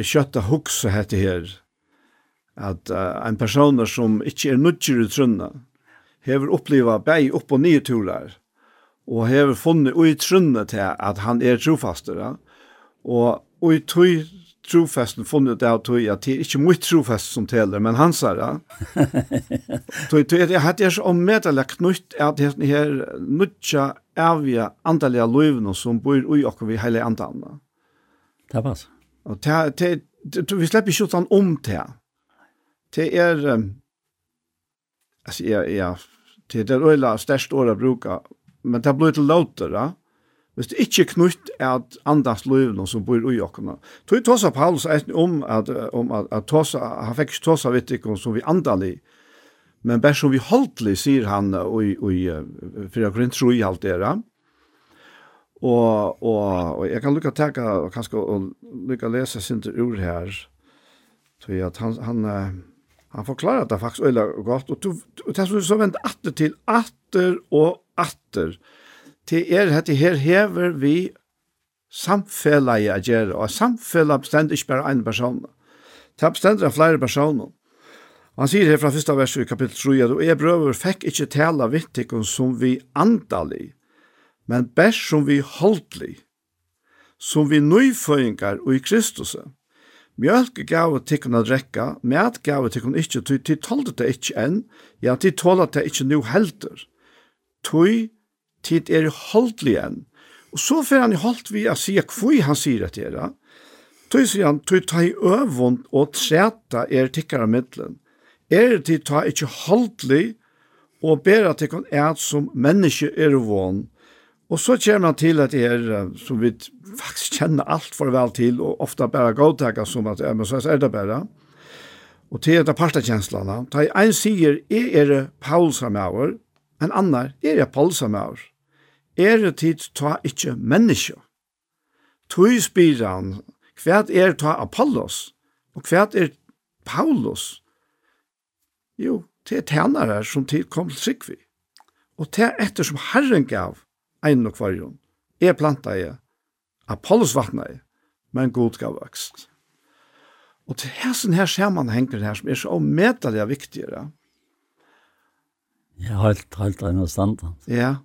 kötta huxa heter här att en person som inte är nutcher i trunna hever uppleva bäj upp och ner tullar och hever funnit ut trunna till att han är trofaster. Ja? Och och i trofesten funnet det av tog at det er ikke mye trofest som teller, men hans er det. Tog tog at jeg så ommedelig knytt at det her nødja avgjør andalige løyvene som bor i oss vi hele andalene. Det er pass. Og det, det, det, vi slipper ikke sånn om det. Det er, altså, ja, ja, det er det øyla størst året bruke, men det blir til låter, da. Ja Hvis det ikke er knytt at andans løvene som bor i åkene. Tog tåsa Paulus et om at, om at, at tåsa, han fikk ikke tåsa ikke som vi andalig, men bare som vi holdtlig, sier han og, og, for jeg Korinther tro i alt dere. Og, og, og jeg kan lukka teka, og kanskje og lukka lese sin ord her, tog at han, han, han forklarer det faktisk øyla godt, og, og det som så vent atter til, atter og atter, atter, til er hette her hever vi samfellet jeg gjør, og samfellet bestemmer ikke bare en person. Det bestemmer flere personer. Og han sier her fra første verset i kapittel 3, og jeg brøver fikk ikke tale vittikken som vi andalig, men bæst som vi holdlig, som vi nøyføyngar og i Kristus. Mjölk gav tikkun at rekka, mjölk gav tikkun ikkje, tui ti tolde det ikkje enn, ja, til tåla det ikkje nu heldur. Tui tid er holdlig enn. Og så får han holdt vi å si hvor han sier at det er. Tøy sier han, tøy ta i øvund og treta er tikkere middelen. Er det ta ikkje holdlig og ber at det kan et som menneske er vond. Og så kommer han til at det er, som vi faktisk kjenner alt for vel til, og ofte bare godtaker som at, ja, men så er det bare. Og til etter partakjenslene, da en sier, jeg er Paulsamauer, en annan, jeg er Paulsamauer er tid ta ikkje menneske. Tui spyr han, hva er ta Apollos, og hva er Paulus? Jo, det er tænare som tid kom til Sikvi. Og det er etter som Herren gav ein og kvarjon, er planta jeg, Apollos vatna jeg, men god gav vokst. Og til hessen her sammanhengen her som er så omedelig viktigere. Ja, helt, helt understand. Ja,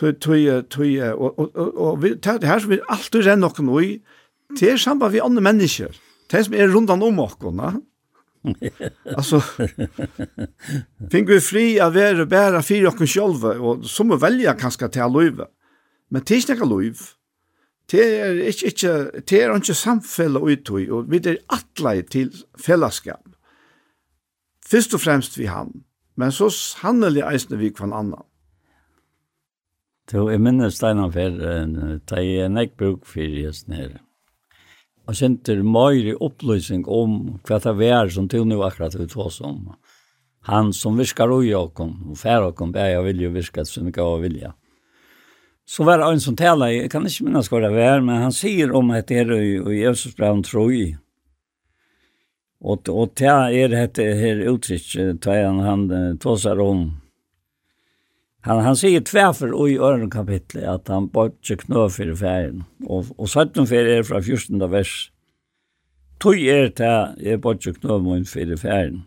tøy tøy tøy og og og, og vi tæt her som vi alltid renn nokon oi til samband vi andre mennesker. Det som er rundt om okkur, na. altså, fink vi fri av være bæra fire okkur sjálve, og som må velja kanskje til å løyve Men det er ikke noe loiv. Det er ikke, ikke, det er ikke samfella uttøy, og vi er atlai til fellesskap. Først og fremst vi han, men så sannelig eisne vi kvann annan. Så jeg minnes steinen for, da jeg er nek bruk for hesten her. Og senter mer opplysning om hva det er som til nå akkurat vi tås om. Han som viskar ui okkom, og fær okkom, jeg vilja og virka som ikke av vilja. Så var det en som tala, jeg kan ikke minnes hva det var, men han sier om at det er i Jesus brann troi. Og, og det er dette her uttrykk, tar han, han tåsar om, Han, han sier tverfer i øren kapitlet at han bodde knø for ferien. Og, og 17 ferie er fra 14. vers. Tøy er til jeg bodde knø min for ferien.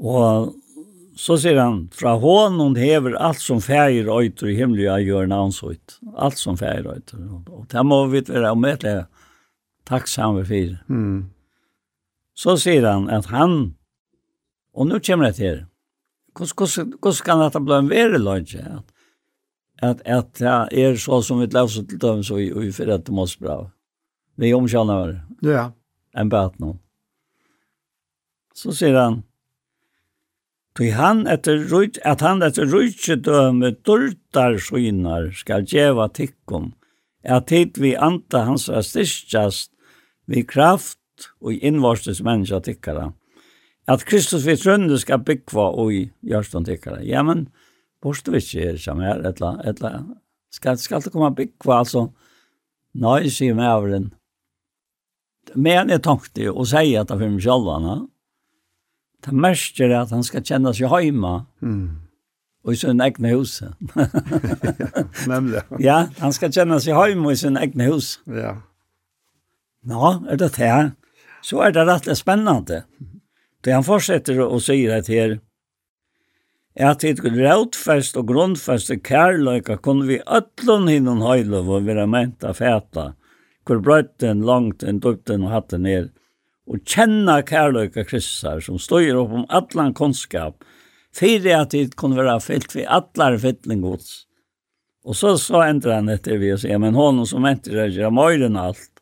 Og så sier han, fra hånden hever alt som ferie øyter i himmelig av gjør navnsøyt. Alt som ferie øyter. Og det må vi være omedelig takksamme for. Mm. Så sier han at han, og nå kommer det til, Hvordan kan dette bli en verre lønge? At, at det er så som vi løser til dem, så vi får det til Mosbra. Vi omkjenner det. Ja. En bæt nå. Så sier han, Tui han etter rujt, at han etter rujtje døme dyrtar skynar skal djeva tikkum, at hit vi anta hans styrstjast vi kraft og innvarstes menneska tikkara at Kristus vi trønne skal byggva og i gjørstånd tikkere. Ja, men borste vi ikke her som her, etla, etla. Skal, skal det komme byggva, altså? Nei, sier meg over den. Men jeg tenkte å si at det er for meg? Det mest er at han skal kjenne seg hjemme, mm. og i sin egne hus. Nemlig. Ja, han skal kjenne seg hjemme i sin egne hus. Ja. Nå, er det det her? Så er det rett og spennende. Det han fortsetter og sier at her, er at det rådfest og grunnfest kærløyka kunne vi øtlån hinnom høylov og være ment av fæta, hvor brøtten langt en døpten og hatten ned, og kjenna kærløyka kristar som støyer opp om atlan kunnskap, fyrir at det kunne være fyllt vi atlar fytling gods. Og så, så endrer han etter vi og sier, men honom som endrar er møyren alt,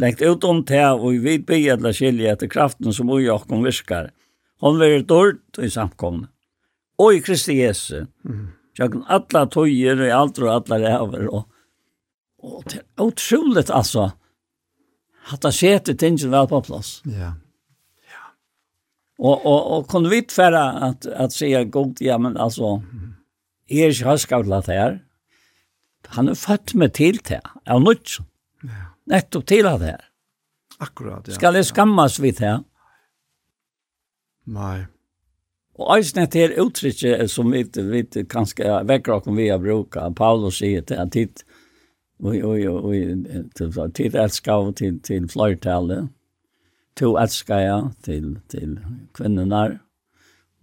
lengt utom te og vi bygger til skilje etter kraften som ui okkom virkar. Hon verir dård i samkomne. Og i Kristi Jesu. Mm. Sjöken alla tøyer og alt og alla ræver. Og, og det er utroligt altså. Hatt det skjer til tingene vel på plass. Ja. ja. Og, og, og kunne vi tverre at, at sier god, ja, men altså, jeg er ikke høyskavlet her. Han er født med til til, av nødt. Ja nettopp til av det. Akkurat, ja. Skal jeg skammas ja. vidt her? Nei. Og eisen er til uttrykket som vi, vi kanskje vekker oss vi har brukt. Paulus sier til at tid, oi, oi, oi, tid elsker av til, til flertallet, To elsker jeg til, til kvinnerne.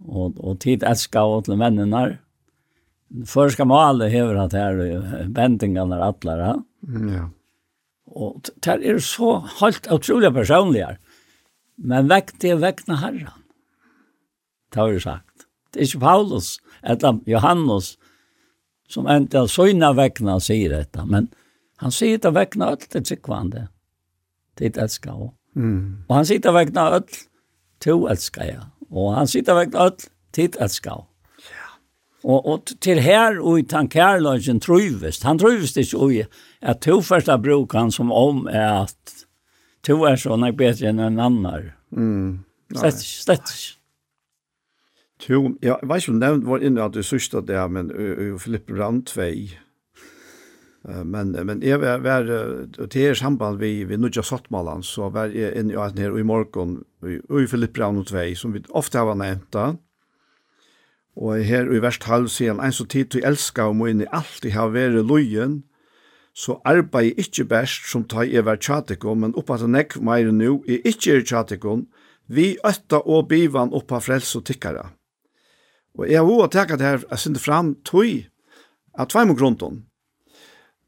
Og, og tid elsker av til mennene. Først skal man alle hevre at her, bendingene er atler. Ja. Mm, ja. Og det er så helt utrolig personlige. Men vekk det er vekkene herren. Det har vi sagt. Det er ikke Paulus, eller Johannes, som endte av søgna vekkene sier dette. Men han sier det vekkene alt det tryggvande. Det er elsker også. Mm. Og han sier det vekkene alt to elsker jeg. Og han sier det vekkene alt til elsker Og, og til her og i tankerløgjen trøyvest. Han trøyvest ikke ui, at to første bruk han som om er at to er sånn er bedre enn en annar. Mm. Slett ikke, slett ikke. Jo, jeg vet ikke om nevnt var inne at du sørste det, men Filippe Brandtvei, men men jeg var var til är samband vi vi nødja sottmalan så var jeg inne i här i morgon i Filipp Brown och två som vi ofte har nevnt nämnt Og her i verst halv sier han, en så tid du elska og må inn i alt i har vært lojen, så arbeid jeg ikke best som tar jeg hver tjatikon, men oppa til nekk meir nu, jeg ikke er tjatikon, vi øtta og bivan oppa frels og tikkara. Og jeg har også takket her, jeg synes fram tøy, at tvei mot grunden,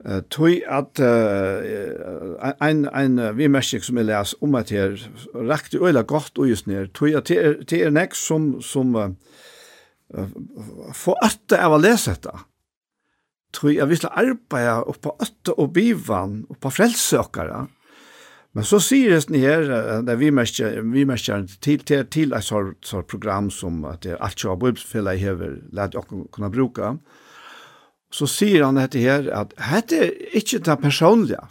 Uh, Tøy at uh, ein ein vi mesik som jeg les om at her rakte øyla godt og just nær tøy at det er nek som som uh, få åtte av å lese dette. Tror jag vi skal arbeide oppe åtte og bivan, på frelsøkere. Men så sier det her, det vi merker, vi merker til, til, til et sånt så program som at det er alt som bibelfellet hever, lær dere kunne bruke. Så sier han dette her, at dette er ikke det personlige.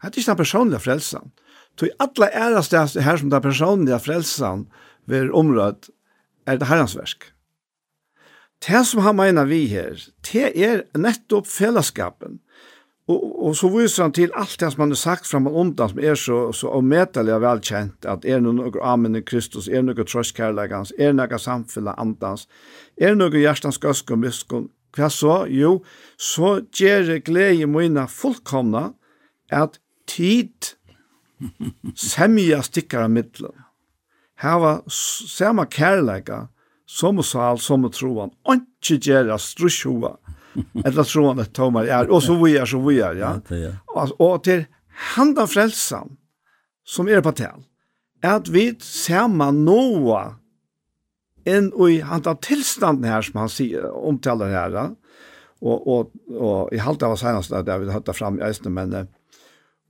Dette er ikke den personlige frelsen. Så i alle æres her som den personlige frelsen vid området, er det herrens versk. Mm det som han mener vi her, det er nettopp fellesskapen. Og, og så viser han til alt det som han har sagt fram og undan, som er så, så omedelig og velkjent, at er det noe amen i Kristus, er det noe trøstkærlegans, er det noe samfunnet andans, er det noe hjertens gøsk og myskon, hva så? Jo, så gjør glede mine fullkomna at tid semja stikkar av middelen. Her var samme kærleika, som sal, som troan, ikke gjøre strusjua, eller troan et tomar er, og så vi er, så vi er, ja. Og, og til handa frelsan, som er på tel, er at vi sama noa inn i handa tilstanden her, som han sier, omtaler her, ja. og, og, og i halte av senast der vi hatt fram i eisne, men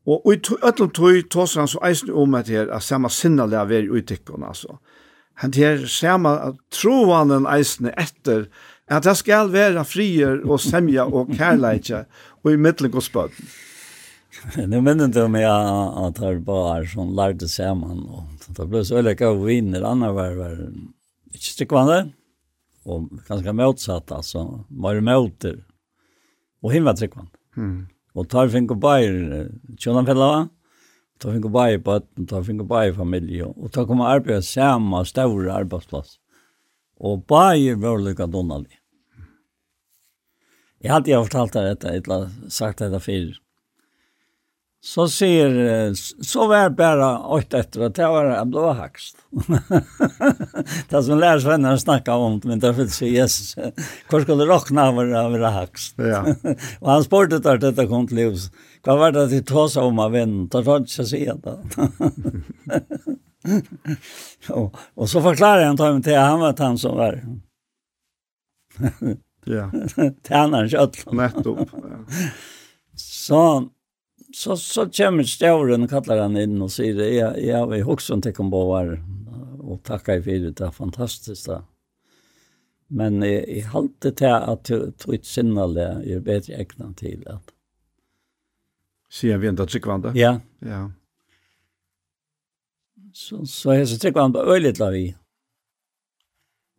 og i öllum tog tås han så eisne om at her, at sama sinnalega veri uttikkon, altså. Mm han her sama troanen eisne etter at det skal være frier og semja og kærleitja og i middelen og. Nu minner du meg at her bar som lærte saman og det ble så veldig gav viner annar var var ikke strikkvande og ganske motsatt altså var moter og hinn var strikkvande mm. og tar fink og bair tjona fella, Da finner bare bøtten, da finner bare familie, og da kommer arbeidet sammen, større arbeidsplass. Og bare var lykke donnelig. Jeg hadde jo fortalt deg dette, jeg hadde sagt dette før så ser så var bara åt efter att det var en blå haxt. det som lärs vänner snacka om men därför så yes kvar skulle rockna över över haxt. Ja. och han sportet att detta kom till livs. Vad var det att ta sig om av en tar han inte se det. och, och så förklarar han till mig till han var han som var. ja. Tärnar kött. Nettopp. Ja. Så så, så kommer stjärnen og kallar han in och säger ja ja vi också inte kom på var och tacka i för det er. Men i i halte til at jeg tog et sinnale, jeg er bedre egna til at. Sier vi enda tryggvande? Ja. Ja. Så, så er så tryggvande på øyelig la vi.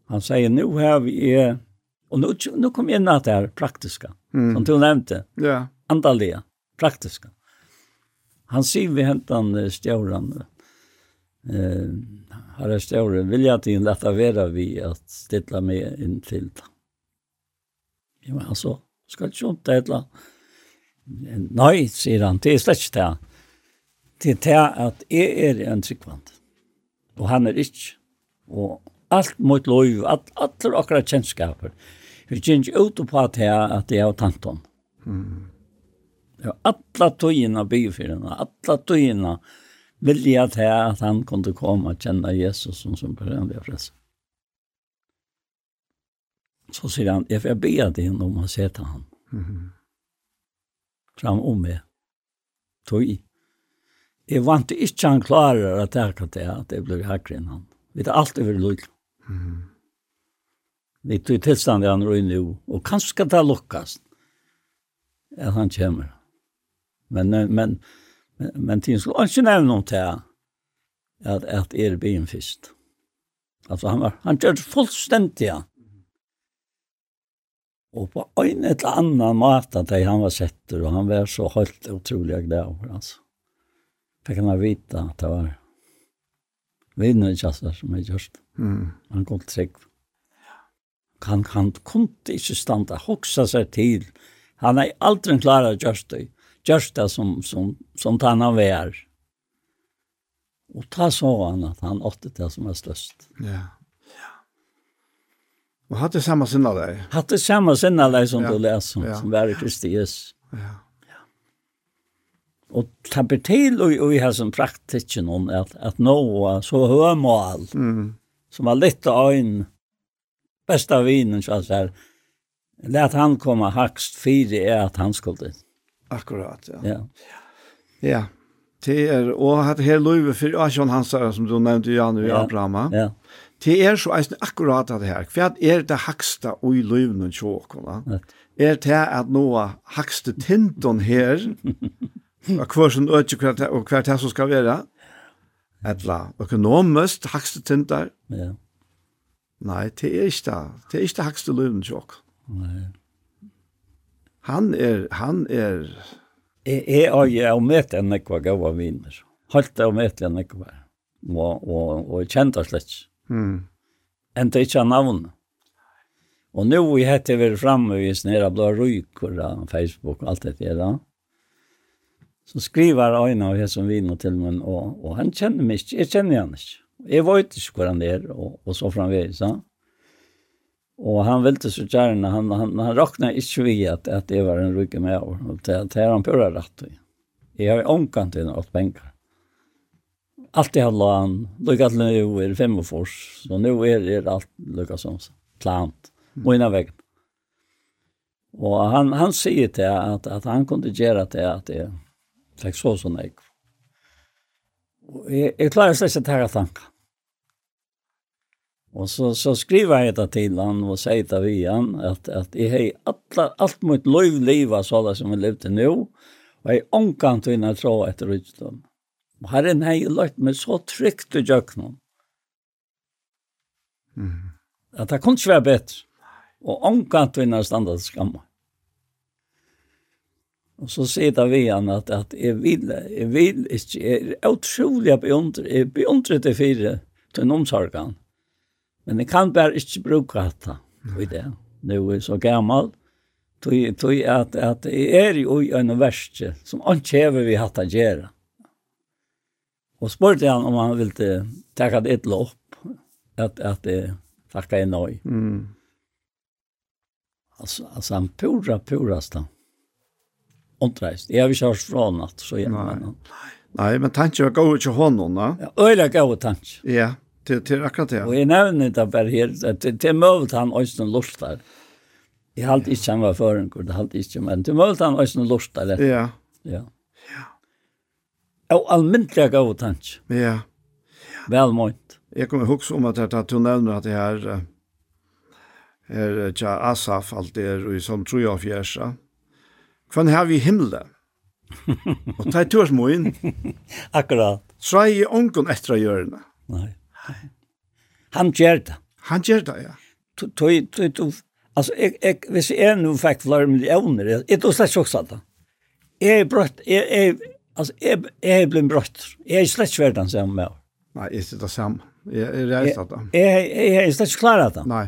Han sier, nu har vi, og nu, nu kom jeg inn at det er praktiska, mm. som du nevnte. Ja. Andalige, praktiska han sier vi hentan stjåren, eh, herre stjåren, vil jeg til dette være vi at stilla meg inn til det. Ja, men altså, skal ikke skjønne det et eller annet. Nei, sier han, det er slett ikke det. Det er det at jeg er en tryggvand, og han er ikke. Og alt mot lov, alt, alt er akkurat kjennskaper. Vi kjenner ikke ut på at jeg, at jeg har tanton. Mm. Det alla tøyina byfyrna, alla tøyina vilja til at han kunne komme og kjenne Jesus som som personlige frelse. Så sier han, jeg får be til om å se til han. Mm -hmm. Fram om meg. Tøy. Jeg vant ikke han klarer at jeg kan til at jeg blir hakker enn han. Vi tar alltid vært lukk. Mm -hmm. Vi tog tilstand i han røy nu, og kanskje skal det lukkast at han kommer. Men, men, men, men tiden skulle ikke nevne om til at, at er byen først. Altså, han, var, han gjør det fullstendig, ja. Og på en eller annen måte at han var setter, og han var så helt utrolig glad over, altså. Fikk han vite at det var vinner ikke altså som jeg gjørst. Mm. Han kom til trygg. Han, han kunne ikke standa, hoksa seg til. Han er aldri klar just det största som, som, som han har varit. Och ta så han at han åtte det som er størst. Ja. ja. Och hade samma sinna deg. Hade samma sinna deg som ja. du leser, som, ja. som var i Kristi Jesus. Ja. ja. Og ta till og, og i har som praktiken om at, at nå så høymål. Mm. Som var av ögon. Bästa vinen så att säga. Lät han komma högst fyra är att han skulle Akkurat, ja. Ja. Ja. Det er, og hatt her løyve for Asjon Hansara, som du nevnte, Jan og ja. Abrahama. Ja. Det er så eisen akkurat det her. Hva er det haksta ui løyvene tjåkona? Ja. Er det at noe hakste tinton her, og hver som øker og hver det som skal være, etla økonomisk hakste tintar. Ja. Nei, det er ikke det. Det er ikke det hakste løyvene og tjåkona. Nei han er, han er... Jeg, jeg har jo møtt en nekva gav av viner. Halt av møtt en nekva. Og, og, og kjent av slett. Mm. En det ikke av navn. Og nå vi hette vi framme i snera blå ryker av Facebook og alt det der. Så skriver han og jeg som viner til meg, og, og han kjenner meg ikke, jeg kjenner han ikke. Jeg vet ikke hvor han er, og, og så framvegis, han. Ja? Og han ville så gärna, han, han, han räknade inte vi att, att det var en rygg med år. Och det, det er han på rätt. Jag har omkant till något pengar. Allt har handlar han, lyckat nu er fem och fors. Så nu är det allt lyckat som plant. Och innan Og Och han, han säger till att, att han kunde gjøre til att det fikk så sånn jeg. Och jag, jag klarar släckligt att tanken. Og så så skriver jeg det til han og sier det vi han at, at jeg har alla alt mot lov livet så det som jeg levde nu och i onkan till när så efter utom. Och Herren har lagt meg så trygt i jöknen. Mm. Att det kunde inte vara bättre. Och onkan till när standard skammer. Og så sier det vi han at jeg vil, jeg vil ikke, jeg er utrolig beundret, jeg beundret det fire til en Mm Men jeg kan bare ikke bruke dette i det. Nå er jeg så gammel. Tog tui at, at jeg er jo i en verste som han kjever vi hatt å gjøre. Og spurte han om han ville ta det et lopp. At, at jeg takket jeg nøy. Mm. Alltså, alltså han pura, pura stann. Ontreist. Jag har inte hört från natt, så gärna. Nej. Nei, men tanken var god hånden, da. Ja, öjla god tanken. Ja. Til, til akkurat det. Og jeg nevner det bare her, at det, det er møvet han også lustar. Jeg halte ikke han var førengur, det halte ikke, men det er møvet han også lustar. Ja. Ja. Ja. Og almindelig gav tansk. Ja. ja. Velmøynt. Jeg kommer huske om at jeg tar du nevner at det her, er tja Asaf alt det er og som tror jeg fjersa. Hva har vi i himmelen? og ta i turs moin. Akkurat. Så er jeg ongon etter å gjøre Nei. Han gjør det. Han gjør det, ja. Tøy, tøy, tøy, altså, jeg, jeg, hvis jeg nå fikk flere millioner, jeg tog slett sjokk sånn da. Jeg er brøtt, jeg, jeg, altså, jeg, jeg er blitt brøtt. Jeg er slett svært den sammen med. Nei, jeg sitter sammen. Jeg, jeg er reist av det. Jeg, jeg, jeg er slett ikke klar av det. Nei.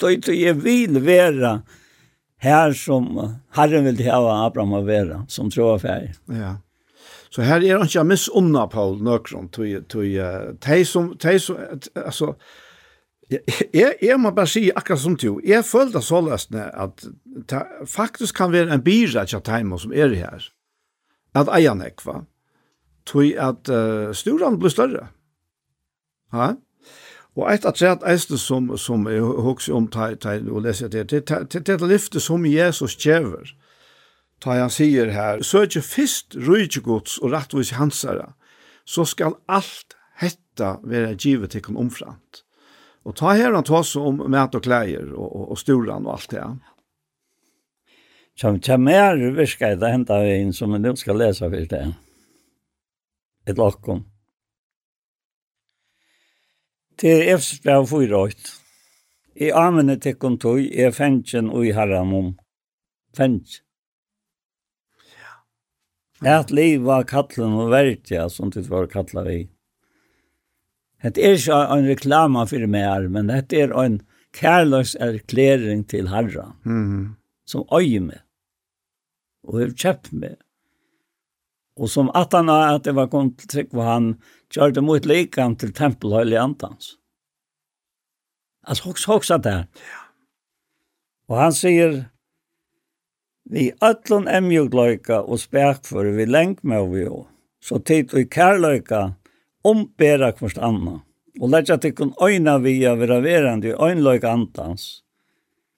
Tøy, tøy, jeg vil være her som Herren vil ha Abraham å være, som tror jeg ferdig. Ja. Så her er han ikke miss omna Paul nøkron, till till tej som de som altså, jeg, jeg må bare si akkurat som du. Jag följde så løsne at det faktisk kan være en bira til tajma som er her, at eier nekva, va. Tui att uh, sturen blir større. Ha? Og et av tredje eiste som, som jeg husker om, ta, ta, og leser det, det er lyfte som Jesus kjever. Mm ta han sier her, søkje fyrst rujtjegods og rattvis hansara, så skal alt hetta være givet til kon omframt. Og ta her han tås om mat og klæger og, og, og storan og alt det. Som mer virker det henta inn som vi nu skal lese for det. Et lakon. Til Efsbrev 4.8. I amene til kontoi er fengtjen og i herramom. Fengtjen At liv var kallen og vertja, som det var kallet vi. Det er ikke en reklama for meg, men det er en kærløs erklæring til Herren, mm. som øyer meg, og har kjøpt meg. Og som at han har at det var kommet til trygg, på han gjør det mot likan til tempelhøylig antans. Altså, hoks, hoks at det her. Og han sier, Vi ötlun emjugløyka og spärkför vi länk med vi jo, Så tid vi kærløyka ombera kvart anna. Og lägga tyckon øyna vi av vera verandi i øynløyka antans.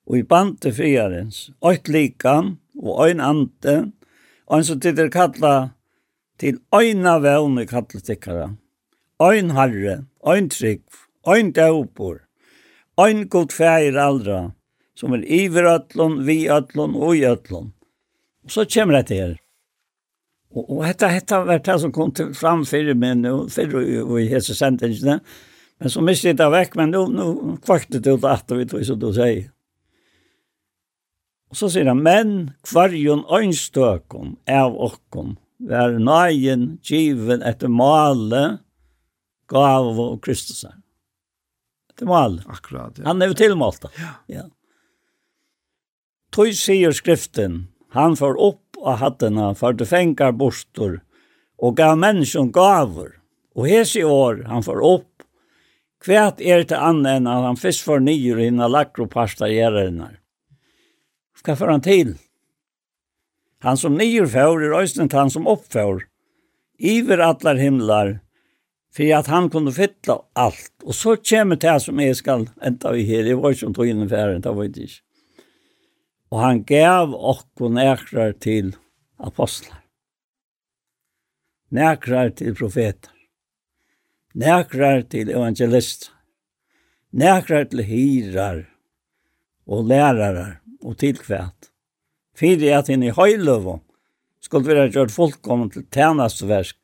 Og i bante friarens, øyt likan og öjn ante, en som tid er kalla til øyna vän i kalletikkara. øyn harre, øyn trygg, øyn daupor, øyn god aldra allra, som er iver atlon, vi atlon og i atlon. Og så kommer det her. Og, og dette, dette var det som kom til fram fyrir min, og fyrir og i hese sendingene. Men så miste jeg det vekk, men nå nu kvakte det ut at vi tog, som du sier. Og så sier han, men kvarjon øynstøkon av okkon, vær nøyen given etter male, gav og Kristus. Etter male. Akkurat, ja. Han er jo tilmålt da. Ja. ja. Tøy sier skriften, han får opp av hattene for det fengar bostor og gav menneskjon gaver. Og hes i år han får opp, kvært er til annen enn at han fyrst får nyer hinna lakropasta gjerrene. Hva får han til? Han som nyer fjør er øystemt han som oppfjør, iver atler himlar, for at han kunne fylla alt. Og så kommer det som jeg skal enda vi her, jeg var ikke om tog innenfæren, det var ikke og han gav okkon nekrar til apostlar. Nekrar til profetar. Nekrar til evangelister. Nekrar til hirar og lærarar og tilkvæt. Fyrir at hinn i høyløvå skulle være gjørt fullkommen til tænastversk.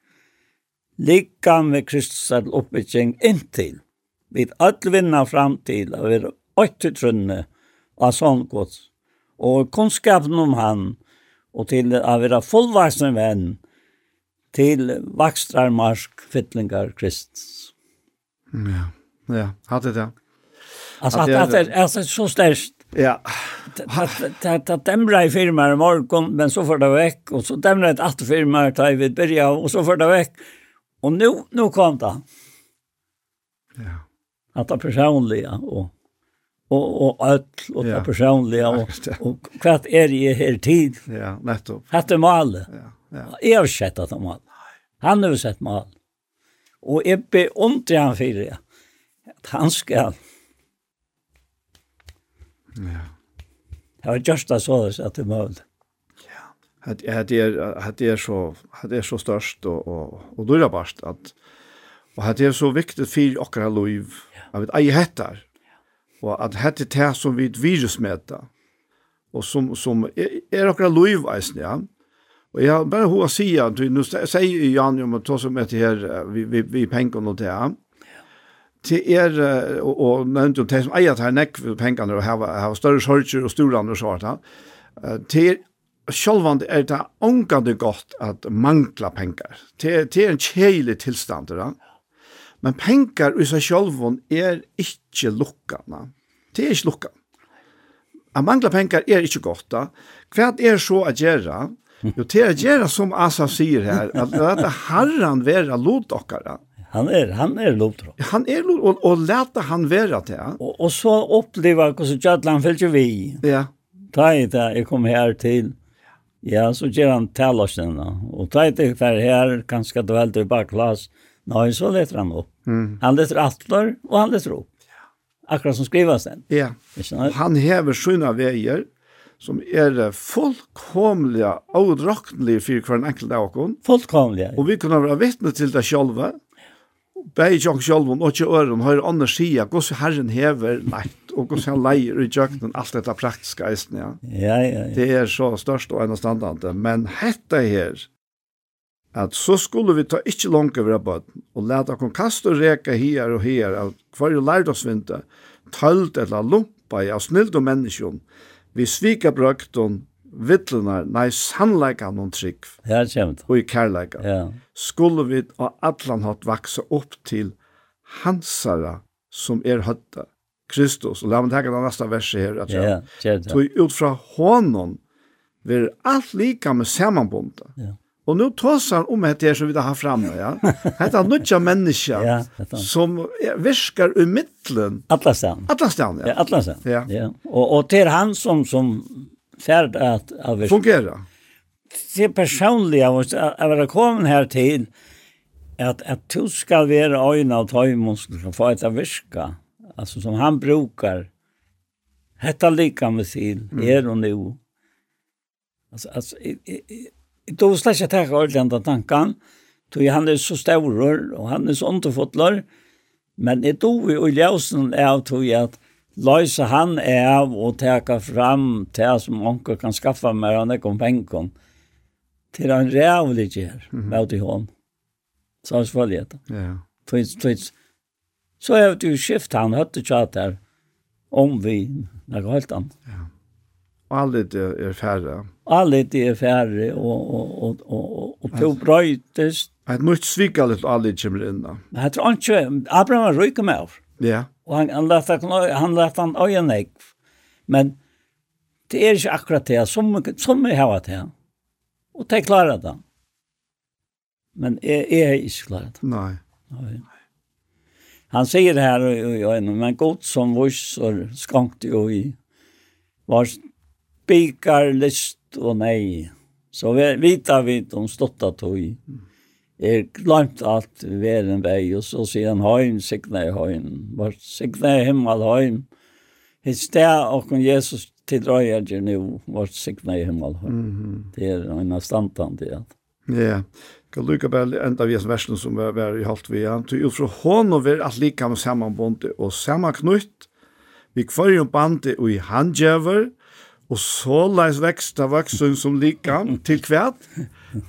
Lika med Kristus er oppbygging inntil. Vi all vinna fram til å være åtte trunne av sånn gods og kunnskapen om han, og til å være fullvaksne venn, til vakstrarmarsk fytlingar Kristus. Ja, ja, hatt det, ja. Altså, at, at, at, at, så størst. Ja. Det demra i firmaer i morgen, men så får det vekk, og så demra et atte firmaer til vi byrja, og så får det vekk. Og nu, nu kom det. Ja. At det personlige, og og og alt og ja. personliga og, og kvart er jeg her tid. Ja, nettopp. Hatt er mal. Ja, ja. Jeg har sett at han mal. Han har sett mal. Og jeg beundrer han for det. At han skal. Ja. Det var just det så at det mål. Ja. Hat er hat er hat er så hat er så størst og og og dyrbart at og hat er så viktigt för okkara liv. Ja. Jag vet ej hettar Og at hette det som vi virusmeta, og som, som er, er okra loiv eisen, ja. Og jeg har bare hva sier, at nå sier Jan om at som heter her, vi, vi, vi penger og det, til er, og, og nevnte jo, det som eier til nekk pengene, og har hava større sorger og storene og sånt, til er sjølvand er det ångande godt at mangla pengar. Det, det er en kjeilig tilstand, da. Ja Men pengar i seg sjálvon er ikkje lukkana. Det er ikkje lukka. At mangla pengar er ikkje godt da. Hva er så a gjera? Jo, det er gjera som Asa sier her, at leta herran vera lot okkara. Han er, han er lotro. Han er lot, og, og leta han vera det. Og, og så oppleva hvordan Kjallan fylgjer vi. Ja. Ta i det, jeg kom her til. Ja, så gjør han talåsene. Og ta i det her, kanskje du veldig i bakklass. Nei, så leter han opp. Mm. Han leter atler, og han leter opp. Akkurat som skrivas den. Ja. Han hever sina veier, som er fullkomlige og rokknelige for hver enkelt av oss. Fullkomliga. Og vi kunne være vittne til det selv. Begge ikke selv, og ikke øren, har andre sier, hvordan Herren hever lett, og hvordan han leier i kjøkkenen, alt dette praktiske eisen, ja. Ja, ja, ja. Det er så størst og enestandande, men dette her, at så skulle vi ta ikkje langt over bøtten, og leta kon kast og reka her og her av hver jo lærdomsvinter, tølt eller lumpa i av snilt og menneskjon, vi svika brøkton, vittlunar, nei, sannleikan og trygg, ja, og i kærleika, ja. skulle vi av atlan hatt vaksa opp til hansara som er høtta, Kristus, og la meg tenke den neste verset her, at jeg, ja, tog ut fra hånden, vi er alt lika med samanbundet. Ja. Och nu trots han om det her som vi har framme, ja. Hetta nutja människa ja, som viskar ur mittlen. Atlastan. Atlastan, ja. ja Atlastan. Ja. ja. Och och till han som som färd av att fungera. Det personliga var att vara kommen her til, att att du skal vara øyne av tøymon som får att viska. Alltså som han brukar. Hetta lika med sin, mm. er og nu. Alltså, alltså, i, i, då var slags jag tackar ordentligt den tanken. Tog han är så stor och han är så underfotlar. Men det då i Uljusen är av tog jag att lösa han är av och teka fram till som onker kan skaffa meg han ikke om pengar. til en rævlig gjør med i hånd. Så har det. Ja. Tvits, tvits. Så er det jo skift han hade chat där om vi när helt annat. Ja. Allit er færre. Allit er færre, og, og, og, og, og to brøytest. Et nytt svika litt allit kommer Men Jeg tror ikke, Abraham er med av. Ja. Og han, han lette han, lette han øye negv. Men det er ikke akkurat det, som, som vi har det. Og det klarer det. Men jeg, jeg er ikke klaret det. Nei. Nei. Han sier her, men godt som vurs og skankt jo i vars spikar list og nei. Så vi vita vi om stotta tog. Er glemt alt ved en vei, og så sier han høyn, sikna i høyn, vart sikna i himmel høyn. Hitt sted og Jesus til røyer til nå, vart signa i himmel høyn. Det er en av standtand i alt. Ja, kan lukka bare enda vi som versen som var, var i halvt vi han. Til utfra hånd og ver alt lika med sammanbåndet og sammanknutt, vi kvarjum bandet og i handgjøver, Og så leis veksta vaksen som lika til kvært,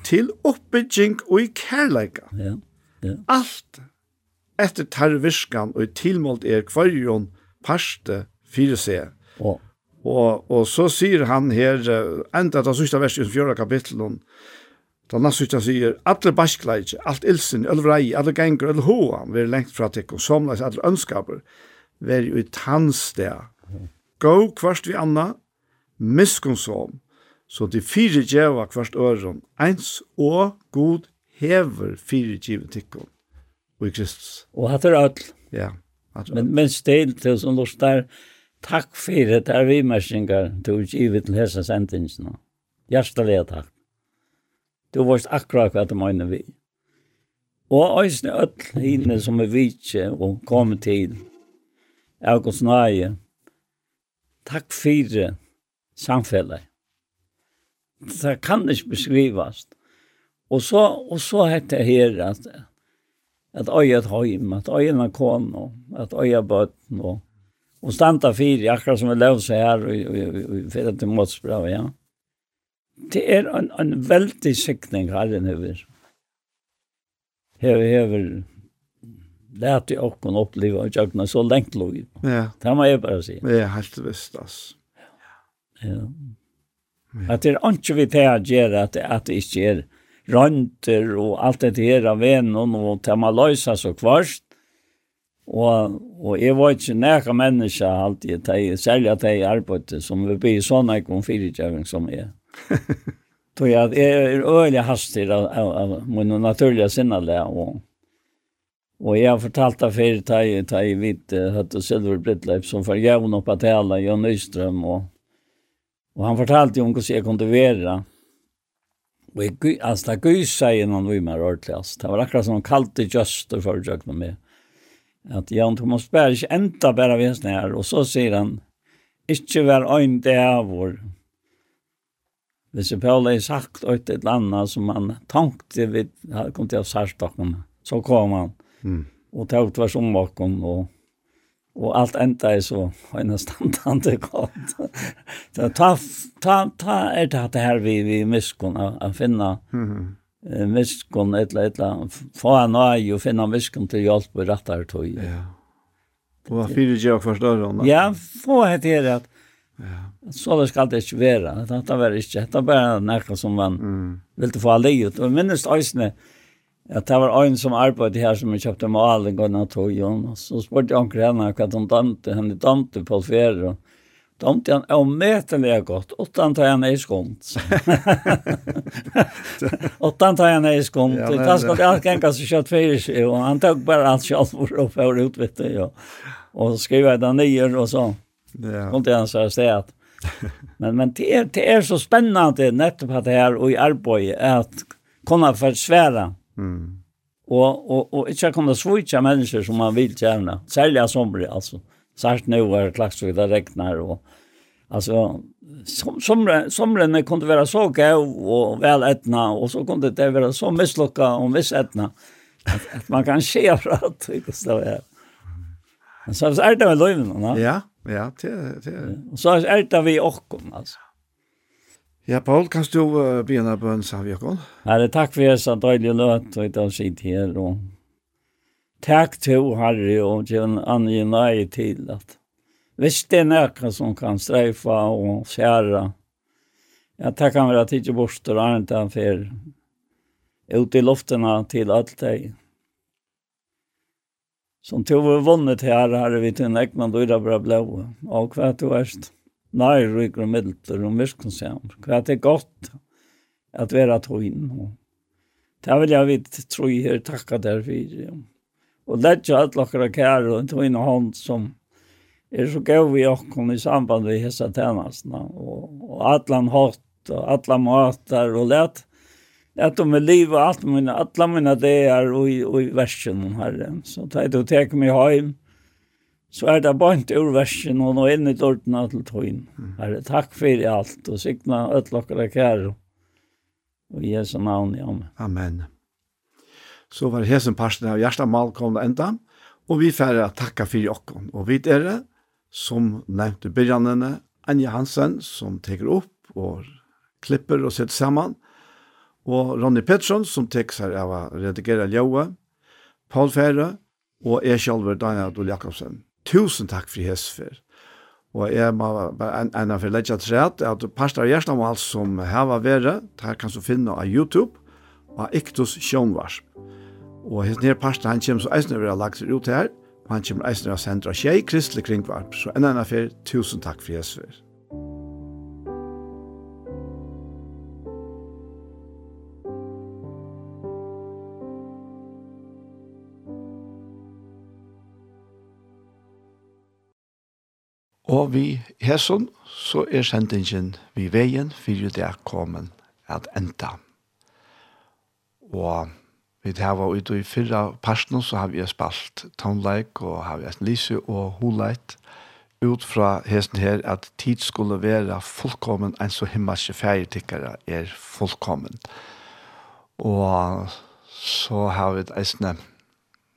til oppbygging og i kærleika. Ja, ja. Alt etter tarviskan og i tilmålt er kvarjon parste fire seg. Og, og, og så sier han her, enda det sørste vers i fjøra kapitlet, Da Nass Hysja sier, alle baskleidje, alt ilsen, alle vrei, alle ganger, alle hoa, vi er lengt fra tikk, og somleis alle ønskaper, vi er jo i tannstea. Gå kvart vi anna, miskunnsom, så de fire djeva kvart øren, eins og god hever fire djeva tikkun, og i Kristus. Og hatt er alt. Ja. Hatt men, men stil til som lort der, takk fyrir det er vimersingar du er givet til hese sendingsna. Hjertelig takk. Du varst akkurat hva du mener vi. Og eisne öll hinne som er vitje og kom til August Nøye. Takk fyrir samfellet. Det kan ikke beskrivas. Og så, og så hette det her at, at øyet høym, at øyen er kon, og at øyet bøtten, og, og standa fyri, akkurat som vi seg her, og, og, og, og fyrir til måtsbra, ja. Det er en, en veldig sikning herren hever. Hever, hever, lært i åkken oppleve og jøkna så lengt lov. Ja. Det må jeg bare si. Det er helt visst, altså. Ja. Att det er ikke vi til å gjøre at, at det ikke er rønter og alt det her av vennen og til man løser så kvarst. Og, og jeg var ikke nære mennesker alltid, de, særlig at jeg arbeidet, som vi blir sånn jeg kom fyrirtjøring som jeg. Tog jeg, jeg er øyelig hastig av, av, av min naturlige sinnale, og, og jeg har fortalt det før, da jeg vidt, hette Silver Brittleif, som for jævn oppe til alle, Jan Nystrøm, og Og han fortalte om hvordan jeg kunne være. Og jeg, altså, det gøy seg innan vi mer ordentlig, altså. Det var akkurat som han kalte for å gjøre med. At Jan Thomas Berg ikke enda bare ved her, og så sier han, ikke vær øyn det av vår. Hvis jeg Paul har sagt ut et eller annet som han tenkte vi kom til å sært så kom han. Mm. Og tog tvers om bakom og og alt enda er så en standande godt. Så ta ta ta er det at det här vi vi miskon att finna. Mhm. Mm miskon eller eller få en aj och finna miskon till hjälp på rätta tog. Ja. Och vad for større förstår hon. Ja, få heter her at Ja. Så det skal det ikke være. Det var ikke, inte. Det var bare något som man mm. ville få alla ut. Og minst øysene, Att det var en som arbeidde her som jag köpte malen gåna tog Og Så spurte jeg omkring henne hva de dømte, henne dømte på färger. Og dømte han omätliga gott. Åttan tar han i skont. Åttan tar han i skont. Ja, det ska jag tänka så kött fyra sig. Och han tog bara allt kött för att få ut vet du. Og, og skrev den ner og så. Ja. Kom til han till sted at. men men det är det är så spännande nettopp att det här och i arbete att kunna försvära. Mm Mm. Och och och inte kunna switcha människor som man vill tjäna. Sälja somrig alltså. Särskilt nu var det klart det regnar och alltså som som somren kunde vara så gav och väl etna och så kunde det vara så misslocka och viss etna att, att man kan se för att det är. Men så är det väl löven, va? Ja, ja, det det. Och så är det vi också alltså. Ja, Paul, kan du uh, begynne på en samvirkon? Herre, takk for jeg så døylig løt, og jeg sitt her, og takk til Harry, og til en annen nøye til at hvis det er noe som kan streifa og skjære, ja, takk han være tidlig bort og annet han for ut i loftene til alt det. Som tog vi vunnet her, har vi til en egnan døyra bra blå, og hva du erst nær rykker og middelter og virkensam. Hva det er godt at være tøyen. Det vil jeg vidt tro jeg her takka der for. Ja. Og lett jo at dere kære og tøyen og hånd som er så gøy vi okken i samband med hessa tjenestene. Og, og atlan hatt og atlan matar og lett att de är liv og alt mine, alla mine det er og i og i versen herre. herren så tar det å teke meg hem så er det bant ur versen og nå inn i dørtene til tøyen. Herre, takk for alt, og sikna øtlokkere kære, og i Jesu navn, ja. Amen. Så var det hesen parsten av Gjerstamal kom det enda, og vi færre takka for jokken, og vi er det, som nevnte byrjanene, Anja Hansen, som teker opp og klipper og setter sammen, og Ronny Pettersson, som teker seg av å redigere ljøet, Paul Fære, og jeg selv, Daniel Adol Jakobsen tusen takk for hesfer. Og jeg må bare en, en av for legge til rett, at parster av hjertemål som heva være, det kan du finne av YouTube, og av Iktus Sjønvarsp. Og hans nere parster, han kommer så eisne å være lagt ut her, og han kommer eisne å sendre tjei kristelig kringvarp. Så en av for tusen takk for hesfer. Og vi hesson, så er sendingen vi veien, for det er kommet at enda. Og vi har vært ute i fyrra parten, så har vi spalt tonleik, og har vi et lyse og holeit, ut fra hesten her at tid skulle være fullkommen, en så himmelske fergetikkere er fullkommen. Og så har vi et eisne,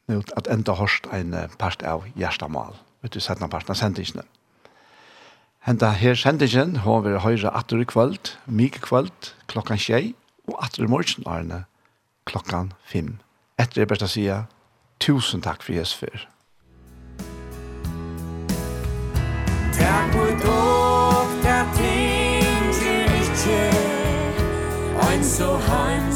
at enda hørst en part av hjertemål, vet du, settene parten av sendingene. Henta her sendingen har vi høyre atter i kvöld, mye kvöld, klokkan tjei, og atter i morgen Arne, klokkan fem. Etter er best å si, tusen takk for Jesus for. Takk for dere ting til ikke, ein så heim